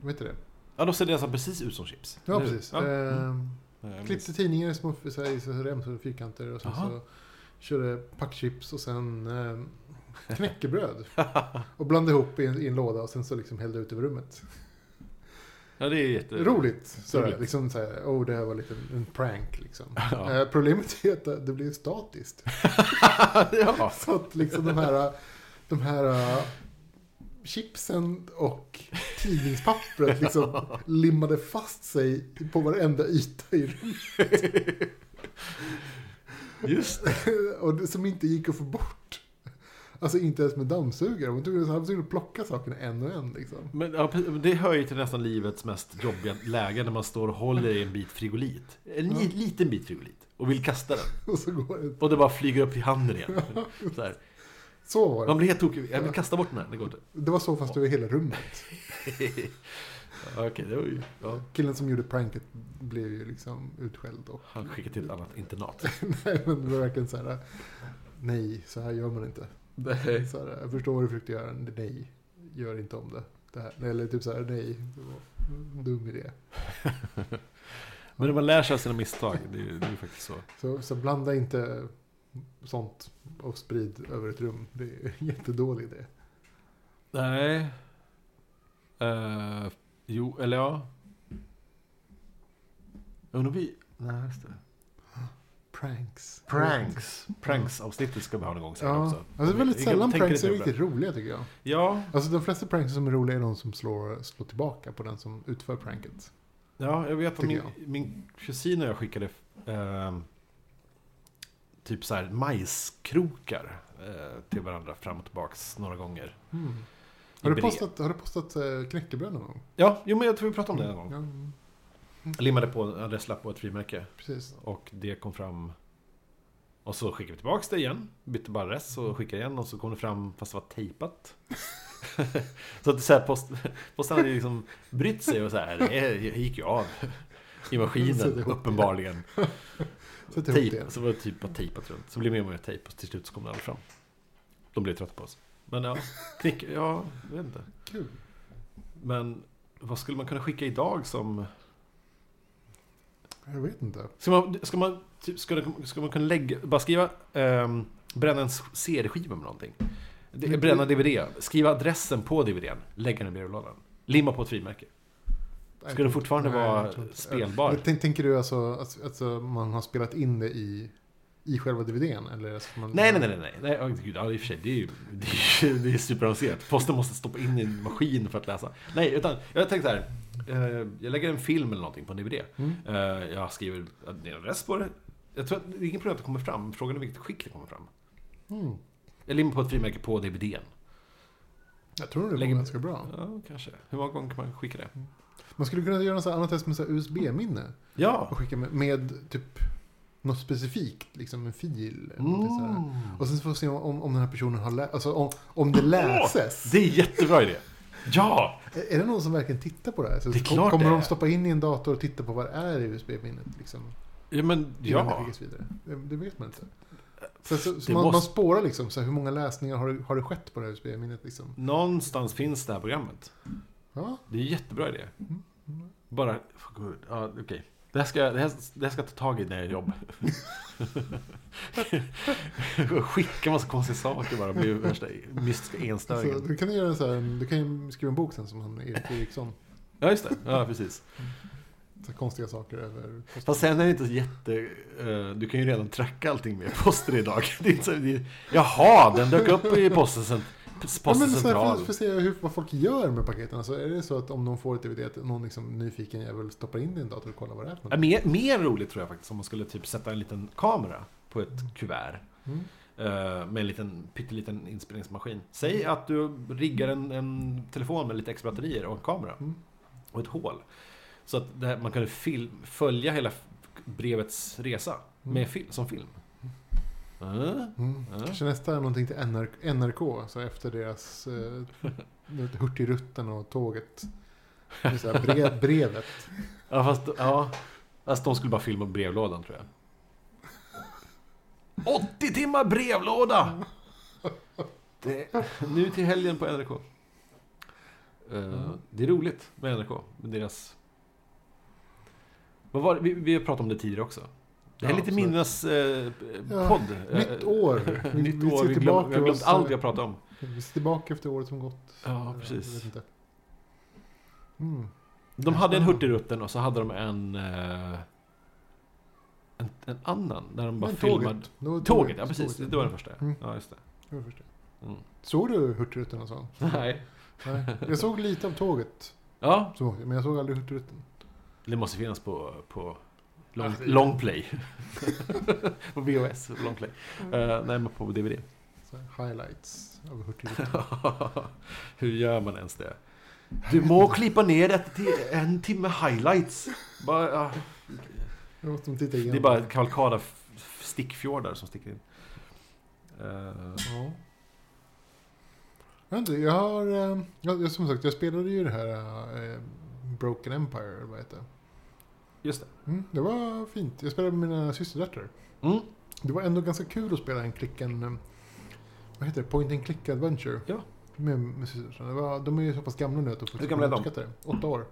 vad heter det? Ja, då ser det alltså precis ut som chips. Ja, precis. Ja. Eh, Mm. Klippte tidningar i små så här, i så här remsor, fyrkanter och sen Aha. så körde packchips och sen eh, knäckebröd. och blandade ihop i en, i en låda och sen så liksom hällde ut över rummet. Ja, det är jätte... Roligt! Sådär, liksom såhär, oh det här var lite en prank liksom. Ja. Eh, problemet är att det- det blir statiskt. ja. Så att liksom de här, de här uh, chipsen och tidningspappret liksom limmade fast sig på varenda yta i rummet. Just det. och det, som inte gick att få bort. Alltså inte ens med dammsugare. Man tog, han var tvungen att plocka sakerna en och en liksom. Men ja, det hör ju till nästan livets mest jobbiga läge när man står och håller i en bit frigolit. En Ja. liten bit frigolit. Och vill kasta den. Och så går det. Och det bara flyger upp till handen igen. Så här. Så var Man det. blir helt tokig. Jag vill kasta bort den här. Det går inte. Det var så fast över hela rummet. Okej, det var ju... Ja. Killen som gjorde pranket blev ju liksom utskälld. Och, Han skickade till ett annat internat. nej, men det var verkligen så här. Nej, så här gör man inte. Nej. Så här, jag förstår vad du försökte göra. Nej, gör inte om det. det här. Eller typ så här, nej, det var en dum idé. Men man lär sig av sina misstag, det är ju det är faktiskt så. Så, så blanda inte sånt och sprid över ett rum. Det är en jättedålig idé. Nej. Uh, jo, eller ja. Undrar vi... Nej, just det. Pranks. Pranks. Pranks-avsnittet ska vi ha någon gång sen Ja, också. alltså det är väldigt sällan pranks är riktigt roliga tycker jag. Ja, Alltså de flesta pranks som är roliga är de som slår, slår tillbaka på den som utför pranket. ja, jag vet att min, min kusin och jag skickade ehm, typ så här majskrokar eh, till varandra fram och tillbaks några gånger. Mm. Har, du postat, har du postat eh, knäckebröd någon gång? Ja, jo men jag tror vi pratade om det en gång. Ja, limmade på en adresslapp på ett frimärke. precis. Och det kom fram. Och så skickade vi tillbaks det igen. Bytte bara adress och skickade igen. Och så kom det fram fast det var tejpat. Så att det så här, post, posten hade liksom brytt sig och så här Det gick ju av I Så maskinen uppenbarligen. Det Tejp, så var det typ bara tejpat runt. Så blev det mer och mer tejp och till slut så kom det aldrig fram. De blev trötta på oss. Men ja, knick, ja, jag vet inte. Kul. Men vad skulle man kunna skicka idag som Jag vet inte. Ska man, ska man, typ, ska, det, ska man kunna lägga, bara skriva, um, bränna en CD-skiva med någonting? Det-. Bränna DVD, skriva adressen på DVDn, lägga den i brevlådan. Limma på ett frimärke. Ska det fortfarande nej, vara spelbar? Men tänk- Tänker du alltså att alltså, man har spelat in det i, i själva DVDn? Eller alltså man, Nej, nej, nej, nej, nej. Oh, gud, ja, i och för sig, det är ju det är, det är superavancerat. Posten måste stoppa in i en maskin för att läsa. Nej, utan jag tänkte så här. Eh, jag lägger en film eller någonting på en DVD. Mm. Eh, jag skriver en adress på det. Jag tror att det är ingen problem att det kommer fram. Frågan är vilket skick det kommer fram. Mm. Jag limmar på ett frimärke på DVDn. Jag tror det var Lägger- ganska bra. Ja, kanske. Hur många gånger kan man skicka det? Man skulle kunna göra här annat test med så här USB-minne. Ja! Och skicka med, med typ något specifikt, liksom en fil. Eller. Mm. Och sen får vi se om, om den här personen har läst, alltså om, om det läses. Det är jättebra idé! Ja! Är det någon som verkligen tittar på det här? Så Det är klart kommer det de stoppa in i en dator och titta på vad det är i USB-minnet? Liksom, Ja, men ja. Det, det vet man inte. Så, så, så man, måste- man spårar liksom, så här, hur många läsningar har det, har det skett på det här USB-minnet? Liksom? Någonstans finns det här programmet. Ja, Det är en jättebra idé. Mm. Bara... Gud, Ja, okej. Det här, ska, det, här, det här ska jag ta tag i när jag jobbar. Skicka massa konstiga saker bara. Blir värsta mystiska så, enstöringen. du kan göra så här, du kan skriva en bok sen som han Erik Eriksson. Ja, just det. Ja, precis. Så konstiga saker över posten. Fast sen är det inte så jätte... eh, du kan ju redan tracka allting med posten idag. Det är inte så, det, jaha, den dök upp i posten, Ja, posten här, central. för, för att se hur, vad folk gör med paketen. Alltså, är det så att om de får ett DVD, att någon liksom nyfiken jävel stoppar in det i en dator och kollar vad det är för Ja, något? mer, mer roligt tror jag faktiskt om man skulle typ sätta en liten kamera på ett kuvert. Mm. eh, med en liten pytteliten inspelningsmaskin. Säg att du riggar en, en telefon med lite extra batterier och en kamera. Mm. Och ett hål. Så att här, man kunde följa hela brevets resa Mm. med fil, som film. Uh, Mm. Kanske nästa är någonting till NRK, NRK så efter deras eh, Hurtigrutten och tåget. Så här, brev, brevet. ja, fast, ja, fast de skulle bara filma brevlådan tror jag. 80 timmar brevlåda! Det, nu till helgen på NRK. Eh, Det är roligt med NRK, med deras... Vad var det? Vi, vi har pratat om det tidigare också. Det här är Ja, lite absolut. minnes eh, Ja. Nytt Eh, år. Vi- Nytt vi år. Vi, glöm, vi har glömt allt vi har pratat om. Vi ser tillbaka efter året som gått. Ja, Eh, precis. jag vet inte. Mm. De hade en Hurtigruten och så hade de en... eh, En, en annan, där de bara Men filmade... tåget. Tåget, ja precis. Tåget. Det var den första. Mm. Ja, just det. Det var första. Mm. Såg du Hurtigruten och så? Nej. Nej. Jag såg lite av tåget. Ja, Så, men jag såg aldrig Hurtigruten. det måste finnas på, på long, Ja, det- long play. på VHS, long play. Uh, nej, men på DVD. Highlights av. Hur gör man ens det? Du må klippa ner det till en timme highlights. Bara, ja. Jag måste titta igenom. Det är bara en kavalkad av stickfjordar som sticker in. Eh, Ja. Jag vet inte, jag har... eh, Jag, som sagt, jag spelade ju det här Broken Empire, eller vad heter det? Just det. Mm, det var fint. Jag spelade med mina systerdöttrar. Mm. Det var ändå ganska kul att spela en klicken... eh, Vad heter det? Point and click adventure. Ja. Med, med systerdöttrarna. Det var, de är ju så pass gamla nu att de Hur gamla är de? det. Åtta år.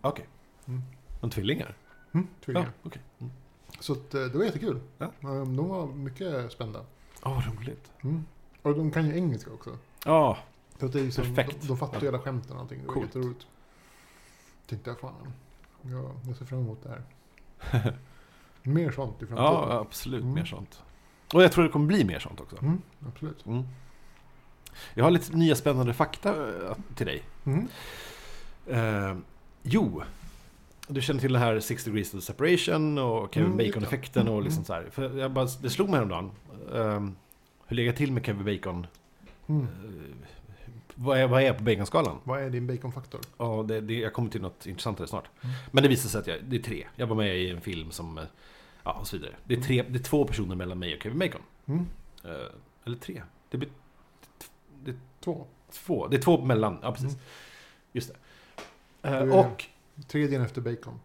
Okej. Mm. Men tvillingar? Mm, Ja, tvillingar. okej. Mm. Så att, eh, det var jättekul. Ja. Eh, De var mycket spända. Åh, roligt. Mm. Och de kan ju engelska också. Ja, Så att det är liksom, Perfekt. De, de fattar ju alla skämten och allting. Det var Coolt. jätteroligt. Tänkte jag, fan. Jag, jag ser fram emot det här. Mer sånt i framtiden. ja absolut. Mm. Mer sånt. Och jag tror det kommer bli mer sånt också. Mm, absolut. Mm. Jag har lite nya spännande fakta eh, till dig. Mm. Eh, jo, du känner till det här Six Degrees of Separation och Kevin Mm, Bacon-effekten och mm. liksom så här. För jag bara, det slog mig häromdagen. Um, hur lägger jag till med Kevin Bacon? Mm. Vad, är, vad är jag på baconskalan? Vad är din baconfaktor? Ja, det, det, jag kommer till något intressantare snart. Mm. Men det visar sig att jag, det är tre. Jag var med i en film som... eh, Ja, och så vidare. Det är, tre, det är två personer mellan mig och Kevin Bacon. Mm. Eh, eller tre. Det blir Två. två. Det är två mellan. Ja, precis. Mm. Just det. Är- och Tredjen efter bacon.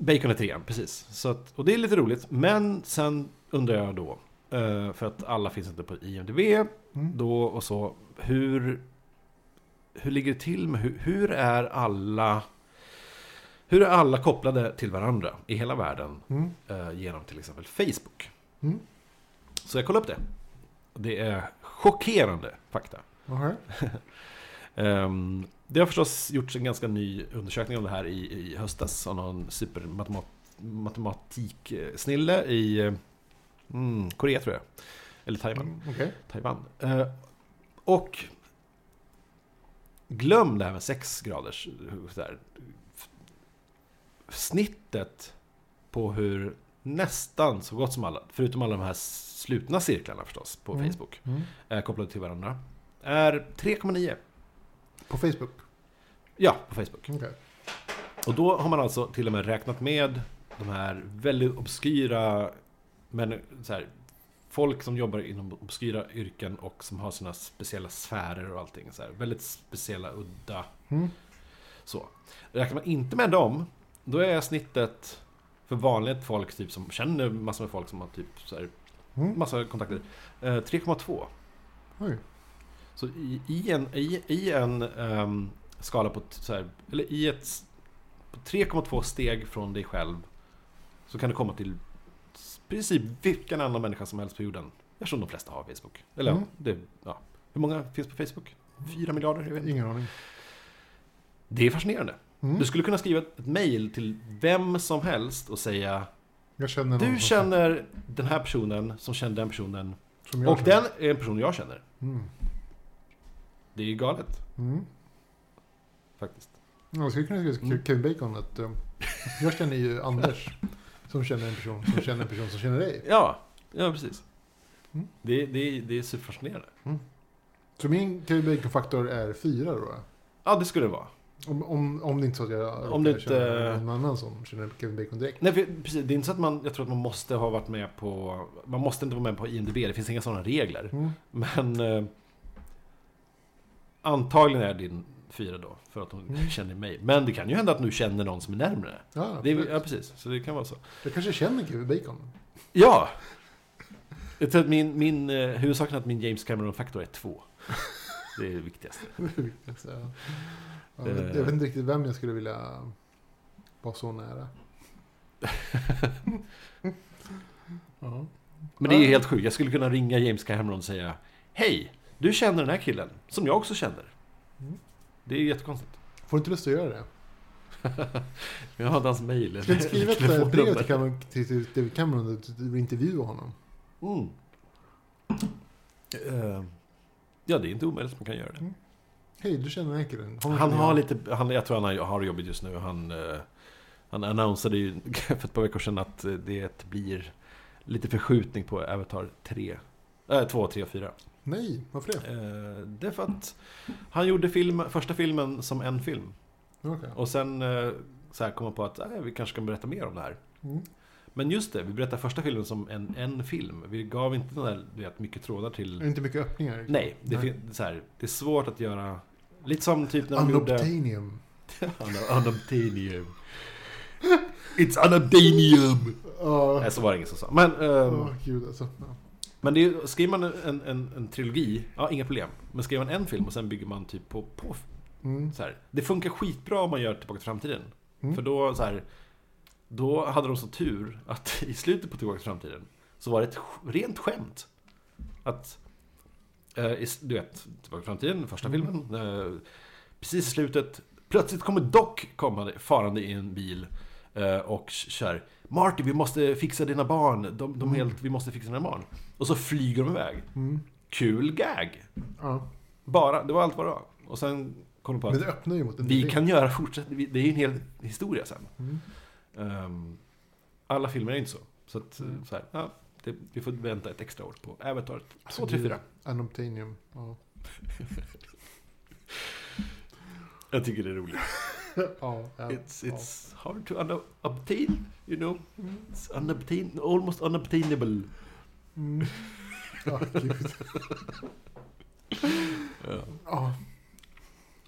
Bacon är trean, precis. Så att, och det är lite roligt. Men sen undrar jag då, för att alla finns inte på IMDB, Mm. då och så, hur, hur ligger det till med, hur, hur är alla hur är alla kopplade till varandra i hela världen Mm. eh, genom till exempel Facebook? Mm. Så jag kollade upp det. Det är chockerande fakta. Aha. Ehm, det har förstås gjorts en ganska ny undersökning om det här i, i höstas av någon supermatematiksnille i mm, Korea tror jag. Eller Taiwan. Mm, Okej. Taiwan. Eh, och glöm det här med 6 graders eh, där, Snittet på hur nästan så gott som alla, förutom alla de här slutna cirklarna förstås på Mm. Facebook, Mm. är kopplade till varandra, är 3,9. På Facebook? Ja, på Facebook. Okej. Och då har man alltså till och med räknat med de här väldigt obskyra men så här, folk som jobbar inom obskyra yrken och som har sina speciella sfärer och allting. Så här, väldigt speciella, udda. Mm. Så. Räknar man inte med dem, då är snittet för vanligt folk typ som känner massor med folk som har typ så här, Mm. massa kontakter. Eh, 3,2. Oj. Så i, i en, i, i en ehm, skala på, så här, eller i ett på 3,2 steg från dig själv så kan du komma till princip vilken annan människa som helst på jorden. Eftersom de flesta har Facebook. Eller Mm. det, ja. Hur många finns på Facebook? Fyra miljarder? Jag vet inte. Ingen aning. Det är fascinerande. Mm. Du skulle kunna skriva ett mail till vem som helst och säga känner Du känner den här personen som känner den personen och känner. den är en person jag känner. Mm. Det är ju galet Mm. faktiskt. Ja, Jag skulle kunna skriva Mm. Kevin Bacon att um, jag känner ju Anders som känner en person som känner en person som känner dig. Ja, ja precis. Mm. Det, det, det är superfascinerande. Så min Kevin Bacon-faktor är fyra då? Ja, det skulle det vara. Om, om, om det inte är så att jag Om det inte- känna någon annan som känner Kevin Bacon direkt. Nej, för, precis. Det är inte så att man, jag tror att man måste ha varit med på, man måste inte vara med på IMDB, det finns inga sådana regler. Mm. Men eh, antagligen är din fyra då, för att hon Mm. känner mig. Men det kan ju hända att du känner någon som är närmre. Ja, Det är, ja, precis. Så det kan vara så. Jag kanske känner Kevin Bacon. Ja! Jag tror att min, min eh, huvudsaken att min James Cameron-faktor är två. Det är det viktigaste. Så, ja. Ja, Det- jag vet inte riktigt vem jag skulle vilja vara så nära. ja. Men det är helt sjukt. Jag skulle kunna ringa James Cameron och säga Hej! Du känner den här killen, som jag också känner. Mm. Det är jättekonstigt. Får inte lust att göra det. Jag har hans mail. Ska du skriva ett brev till. Cameron, till, Cameron och du intervjua honom? Mm. Eh, ja, det är inte omöjligt att man kan göra det. Mm. Hej, du känner? Honom Han har lite, han, jag tror han har, jobbigt just nu. Han, eh, han annonsade ju för ett par veckor sedan att eh, det blir lite förskjutning på Avatar 3. Äh, 2, 3 och 4. Nej, varför det? Eh, det är för att han gjorde film, första filmen som en film. Okej. Och sen eh, så här kom han på att eh, vi kanske kan berätta mer om det här. Mm. Men just det, vi berättar första filmen som en, en film. Vi gav inte den där, vet, mycket trådar till... inte mycket öppningar? Nej, det, Nej. fin- så här, det är svårt att göra... Lite som typ när de gjorde... Unobtainium. Uno- Unobtainium. It's unobtainium! Ja. Nej, så var det ingen som sa. Men, ehm, Åh, gud alltså. Ja. Men det är, skriver man en, en, en trilogi, ja inga problem. Men skriver man en film och sen bygger man typ på, på Mm. så här. Det funkar skitbra om man gör Tillbaka till framtiden. Mm. För då så här, Då hade de så tur att i slutet på Tillbaka till framtiden så var det ett rent skämt. Att, eh, du vet, Tillbaka till framtiden, första Mm. filmen. Eh, precis i slutet, plötsligt kommer Doc komma farande i en bil eh, och kör Marty, vi måste fixa dina barn. De, de Mm. helt, vi måste fixa dina barn. Och så flyger de iväg. Mm. Kul gag. Ja. Bara, det var allt vad det var. Och sen kom de på Men att det öppnar ju mot en vi kan göra fortsättning. Det är ju en hel historia sen. Mm. Ehm, alla filmer är inte så. Så att, Mm. så här, ja, det, vi får vänta ett extra år på Avatar 2, 3, 4. Unobtainium. Ja. Jag tycker det är roligt. ja, It's, it's hard to un- obtain, you know. It's unobtain, almost unobtainable. Ja. Mm. Ja. Ja. Ja.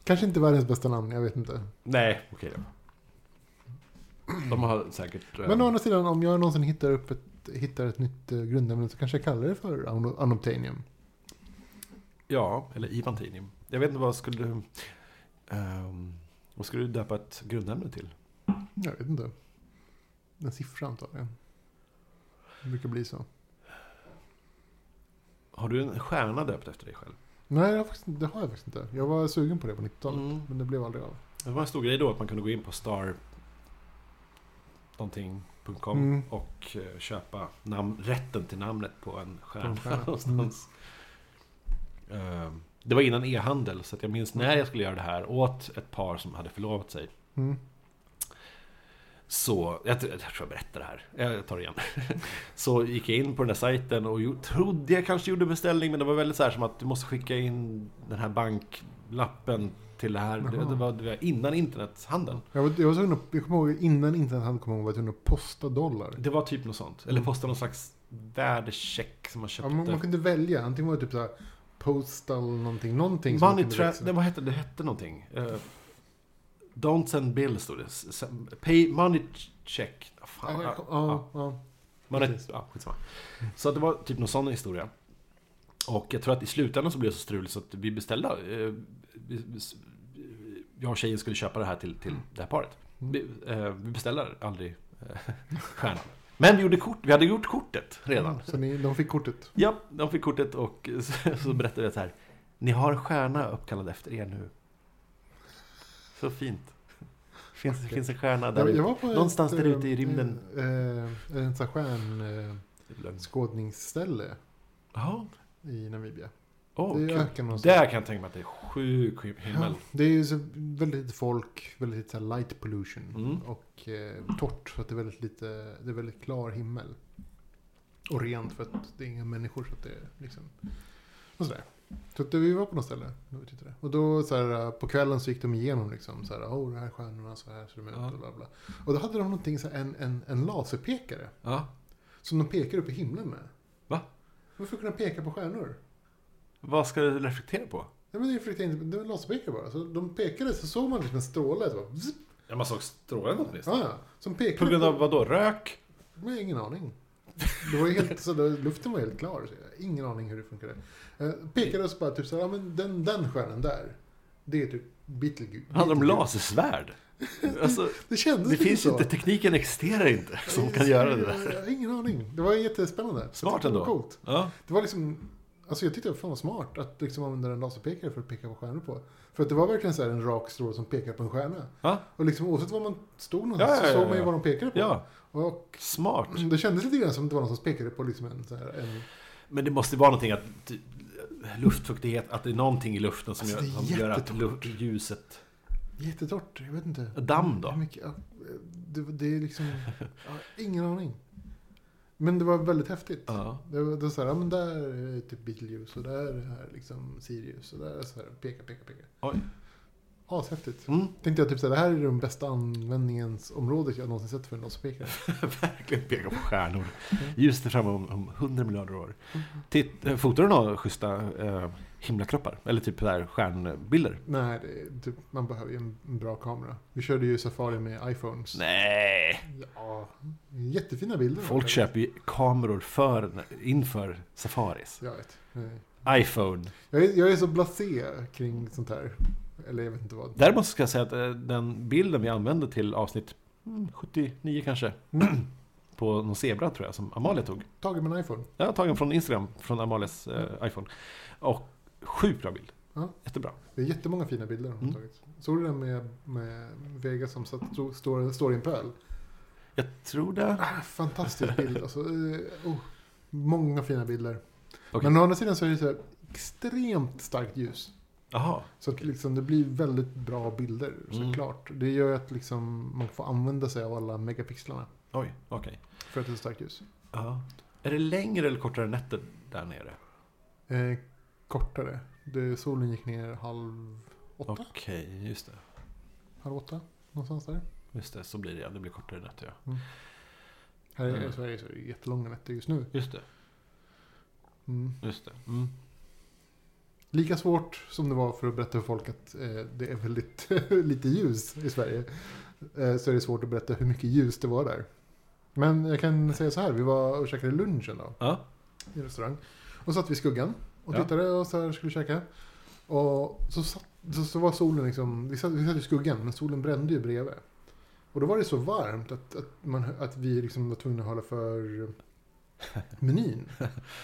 Kanske inte världens bästa namn, jag vet inte. Nej, okej då. De har säkert... Men å andra sidan, om jag någonsin hittar, upp ett, hittar ett nytt uh, grundämne så kanske jag kallar det för un- Unobtainium. Ja, eller Ivantinium. Jag vet inte vad skulle du... ehm, vad skulle du döpa ett grundämne till? Jag vet inte. En siffra antagligen. Det brukar bli så. Har du en stjärna döpt efter dig själv? Nej, det har, faktiskt, det har jag faktiskt inte. Jag var sugen på det på 90-talet. Mm. Men det blev aldrig av. Det var en stor grej då att man kunde gå in på star någonting.com Mm. och eh, köpa namn, rätten till namnet på en stjärna På en stjärna. någonstans. Eh, Det var innan e-handel så att jag minns när jag skulle göra det här åt ett par som hade förlovat sig. Mm. Så, jag, jag tror jag berättar det här. Jag tar det igen. Så gick jag in på den där sajten och jo- trodde jag kanske gjorde beställning men det var väldigt så här som att du måste skicka in den här banklappen till det här. Det, det, var, det var innan internethandeln. Jag, var, jag var tvungen att, jag kommer ihåg innan internet hade kommit ihåg var jag tvungen att posta dollar. Det var typ något sånt. Eller Mm. posta någon slags värdecheck som man Ja, köpte. man, man kunde välja. Antingen var det typ såhär postal någonting. Någonting Money kunde tra- växla. det, vad hette, det hette någonting. Eh, don't send bill stod det. Pay money check. Ah, Fan, Ja, ja, ja. Man Precis. ja, skitsamma. Så det var typ någon sån historia. Och jag tror att i slutändan så blev det så struligt så att vi beställde... Eh, vi, jag och tjejen skulle köpa det här till, till det här paret. Mm. Vi, eh, vi beställde aldrig eh, stjärnan. Men vi, gjorde kort, vi hade gjort kortet redan. Så ni, de fick kortet. Ja, de fick kortet och så, så berättade jag så här. Ni har en stjärna uppkallad efter er nu. Så fint. Finns, det finns en stjärna där Jag, jag Någonstans ett, där ute i eh, rymden. Eh, en sån här stjärnskådningsställe Jaha. i Namibia. Åh, det är öken någonstans. Där kan jag tänka mig att det är sjuk himmel. Ja, det är så väldigt lite folk, väldigt lite light pollution. Mm. Och eh, torrt, så att det är väldigt lite, det är väldigt klar himmel. Och rent för att det är inga människor så att det är liksom... Och sådär. Så att vi var på något ställe. vi tittade. Och då så här, på kvällen så gick de igenom liksom så här, oh, det här är stjärnorna, så här ser de ut Ja. och bla bla. Och då hade de någonting, så här, en, en, en laserpekare. Ja. Som de pekar upp i himlen med. Va? Varför kunna peka på stjärnor? Vad ska du reflektera på? Nej men det det inte- det var laserpekare bara. Så de pekade så såg man liksom en stråle. Så bara, Ja, man såg strålen åtminstone. ja, ja. Som pekade På grund av vad då? Rök? Jag har ingen aning. Det var ju helt, så det, luften var helt klar. Så jag har ingen aning hur det funkade. Eh, pekade oss bara typ så här, ja men den, den stjärnan där. Det är typ Beetlejuice. Handlar det om lasersvärd? Alltså, Det kändes det lite finns så. inte, tekniken existerar inte som kan göra det där. Jag har ingen aning. Det var jättespännande. Smart ändå. Coolt. Ja. Det var liksom, alltså jag tyckte det var fan smart att liksom använda en laserpekare för att peka på stjärnor på. För att det var verkligen så en rak stråle som pekade på en stjärna. Ja. Och liksom oavsett var man stod någonstans Ja, ja, ja, så såg man ju vad de pekade på. Och smart. det kändes lite grann som att det var någon som pekade på liksom en, så här, en Men det måste vara någonting att luftfuktighet, att det är någonting i luften som, Alltså, gör, som gör att ljuset... jättetorrt. Jag vet inte. Damm då? Mycket, det, det är liksom, ingen aning. Men det var väldigt häftigt. Ja. Det var, det var så här, ja men där är typ Beetlejuice och där är liksom Sirius och där är så här, peka, peka, peka. Oj. Ashäftigt. Mm. Tänkte jag typ såhär, det här är de bästa användningens området jag någonsin sett för en låtspekare. Verkligen peka på stjärnor. Just det fram om, om 100 miljarder år. Mm. Titt, fotar du några schyssta eh, himlakroppar? Eller typ där stjärnbilder? Nej, det typ, man behöver ju en, bra kamera. Vi körde ju Safari med iPhones. Nej! Ja, jättefina bilder. Folk köper ju kameror för, inför safaris. Jag vet. Nej. iPhone. Jag är, jag är så blasé kring sånt här. Eller jag vet inte vad. Däremot ska jag säga att eh, den bilden vi använde till avsnitt mm, 79 kanske. Mm. På någon zebra tror jag som Amalia tog. Tagen med en iPhone. Tagit den från Instagram, från Amalias eh, iPhone. Och sjukt bra bild. Ja. Jättebra. Det är jättemånga fina bilder hon Mm. tagit. Såg du den med, med Vega som satt, stod, står, står i en pöl? Jag tror det. Ah, fantastisk bild alltså. Eh, oh, många fina bilder. Okej. Men å andra sidan så är det så extremt starkt ljus. Jaha. Så att liksom det blir väldigt bra bilder Mm. såklart. Det gör att liksom man får använda sig av alla megapixlarna. Oj, okej. För att det är så starkt ljus. Ja. Är det längre eller kortare nätter där nere? Eh, kortare. Det, solen gick ner halv åtta. Okej, just det. Halv åtta. Någonstans där. Just det, så blir det ja. Det blir kortare nätter ja. Här i Mm. Sverige så är det jättelånga nätter just nu. Just det, Mm. just det. Mm. Lika svårt som det var för att berätta för folk att eh, det är väldigt lite ljus i Sverige. Eh, så är det svårt att berätta hur mycket ljus det var där. Men jag kan säga så här, vi var och käkade lunch en dag Ja. i restaurang. Och satt vi i skuggan och Ja. tittade och så här skulle käka. Och så, satt, så, så var solen liksom, vi satt, vi satt i skuggan men solen brände ju bredvid. Och då var det så varmt att, att, man, att vi liksom var tvungna att hålla för menyn.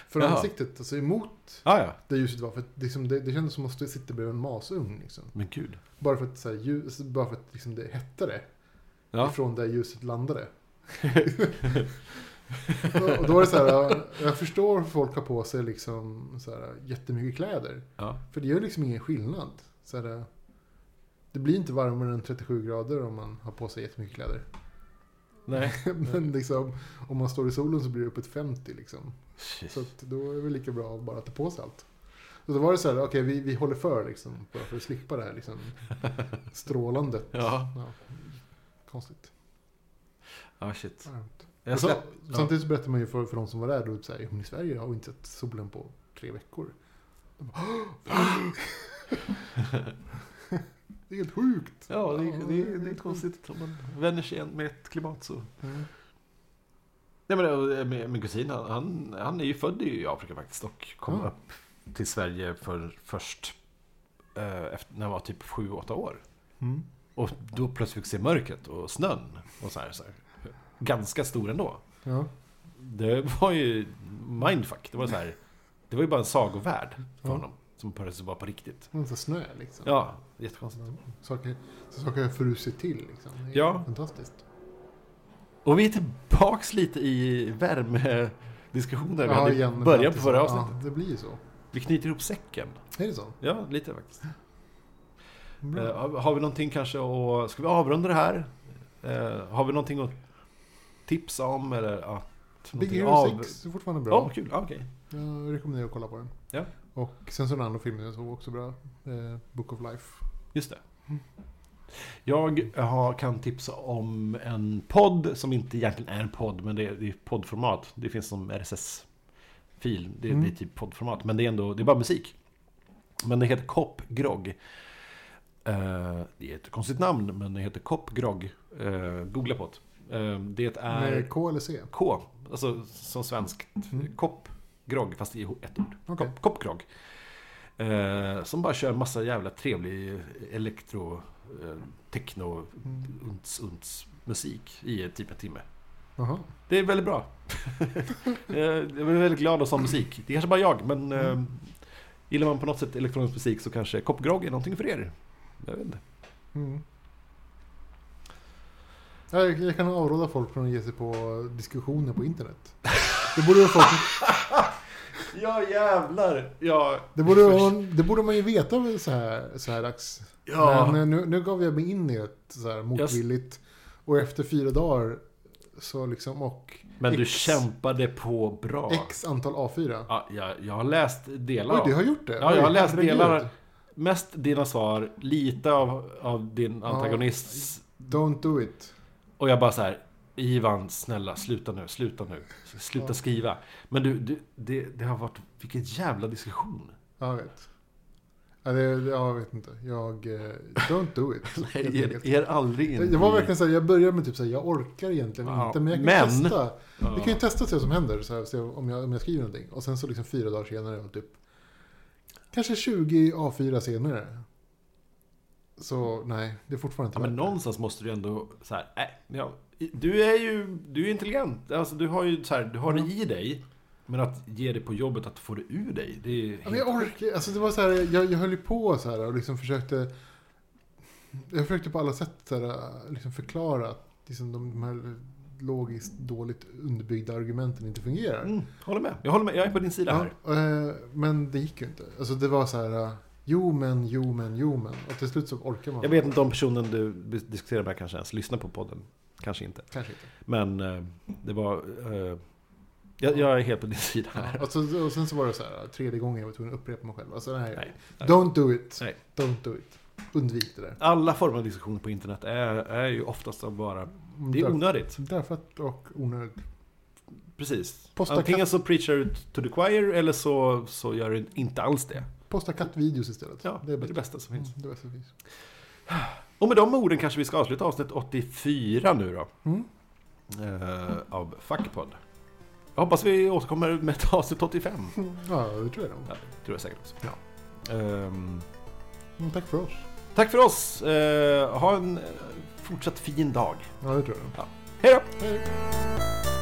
För Jaha. ansiktet, alltså emot Ah, ja. där ljuset var. För att liksom det, det kändes som att sitta bredvid en masugn. Liksom. Men gud. Bara för att, så här, ljus, bara för att liksom, det hettade Ja. ifrån där ljuset landade. och, då är det så här, ja, jag förstår att folk har på sig liksom så här, jättemycket kläder. ja. För det gör liksom ingen skillnad. Så här, det blir inte varmare än 37 grader om man har på sig jättemycket kläder. Nej. Men liksom, om man står i solen så blir det uppåt 50 liksom. Shit. Så att då är det väl lika bra att bara ta på sig allt. Så då var det så här, okej vi, vi håller för liksom, bara för att slippa det här liksom, strålandet. Ja. Ja, konstigt. Ja, shit. Varmt. Jag Och så, släpp... ja. Samtidigt så berättar man ju för, för de som var där, då, så här, "Men i Sverige har vi inte sett solen på tre veckor. De bara, det är helt sjukt. Ja, det, är- det, är- det är konstigt om man vänjer sig igen med ett klimat så. Mm. Nej men eh, min, kusin, han, han, han är ju född i Afrika faktiskt och kom Ja. upp till Sverige för först eh, efter, när han var typ 7-8 år. Mm. Och då plötsligt fick se mörkret och snön och så här, så här. Ganska stor ändå. Ja. Det var ju mindfuck. Det var så här. Det var ju bara en sagovärld för Ja. honom. Som plötsligt var på riktigt. Är så snö liksom. Ja, jättekonstigt. Saker, har frusit till liksom. Det är Ja. Fantastiskt. Och vi är tillbaks lite i värmediskussioner. Vi Ja, hade i igen, början alltid på förra avsnittet. Ja, det blir ju så. Vi knyter ihop säcken. Är det så? Ja, lite faktiskt. Har, har vi någonting kanske att... Ska vi avrunda det här? Eh, har vi någonting att tipsa om eller att... Big Hero 6 är fortfarande bra. kul. Ja, okej. Jag rekommenderar att kolla på den. Ja. Och sen så den andra filmen jag såg också bra. Eh, Book of Life. Just det. Jag har, kan tipsa om en podd som inte egentligen är en podd, men det är, det är poddformat. Det finns som RSS-fil. Det, Mm. det är typ poddformat, men det är ändå det är bara musik. Men det heter Kopp Grogg. Eh, det är ett konstigt namn, men det heter Kopp Grogg. Eh, googla på det. Eh, det är Med K eller C? K, alltså som svenskt. Mm. Kopp Grogg, fast i ett ord. Okej. Kopp, Koppgrogg. Eh, som bara kör massa jävla trevlig elektro, eh, techno, Mm. unts, unts musik i typ en timme. Jaha. Det är väldigt bra. Eh, jag är väldigt glad av sån musik. Det är kanske bara jag, men eh, gillar man på något sätt elektronisk musik så kanske Koppgrogg är någonting för er. Jag vet inte. Mm. Jag, jag kan avråda folk från att ge sig på diskussioner på internet. Det borde, ju folk, Ja jävlar! Ja, det borde, det borde man ju veta så här, så här dags. ja. Men nu, nu gav jag mig in i det så här motvilligt. Och efter fyra dagar Så liksom, och Men du X. kämpade på bra. X antal A4. Ja, jag, jag har läst delar Oj, av du har gjort det? Ja, jag har Oj, läst delar. Mest dina svar, lite av, av din Ja. antagonist. Don't do it. Och jag bara så här. Ivan, snälla, sluta nu, sluta nu. Sluta Ja. skriva. Men du, du det, det har varit, vilken jävla diskussion. Ja, jag vet. Ja, det, ja, jag vet inte. Jag... eh, Don't do it. Nej, er, er aldrig in Det var verkligen så här, jag började med typ så här, jag orkar egentligen Ja, inte, men jag kan men- testa. Ja. Vi kan ju testa och se vad som händer, så här, se om, jag, om jag skriver någonting. Och sen så liksom fyra dagar senare, och typ kanske 20 A4 senare. Så nej, det är fortfarande inte Ja, men någonstans måste du ändå så här, äh, ja, du är ju du är intelligent. Alltså, du har ju så här, du har det i dig. Men att ge det på jobbet, att få det ur dig. Det är men jag orkar alltså det var så här, jag, jag höll ju på så här och liksom försökte Jag försökte på alla sätt så här, liksom förklara att liksom de, de här logiskt dåligt underbyggda argumenten inte fungerar. Mm, håller med. Jag håller med. Jag är på din sida Ja, här. eh, men det gick ju inte. Alltså det var så här, jo men, jo men, jo men. Och till slut så orkar man. Jag vet inte om personen du diskuterar med kanske ens lyssnar på podden. Kanske inte. Kanske inte. Men eh, det var... Eh, jag, jag är helt på din sida här. Ja, och, så, och sen så var det så här, tredje gången jag var tvungen att upprepa mig själv. Alltså nej, Nej. Nej. don't do it. Nej. Don't do it. Undvik det där. Alla former av diskussioner på internet är, är ju oftast bara... Det är onödigt. Därför att, och onödigt. Precis. Posta Antingen så preachar du to the choir eller så, så gör du inte alls det. Posta kattvideos istället. Ja, det är det bästa som Mm, finns. det bästa som finns. Och med de orden kanske vi ska avsluta avsnitt 84 nu då. Mm. Eh, av Fuckpod. Jag hoppas vi återkommer med ett avsnitt 85. Ja, det tror jag nog. Ja, det tror jag säkert också. Ja. Ehm, Mm, tack för oss. tack för oss. Eh, ha en eh, fortsatt fin dag. Ja, det tror jag nog. Hej då! Hej.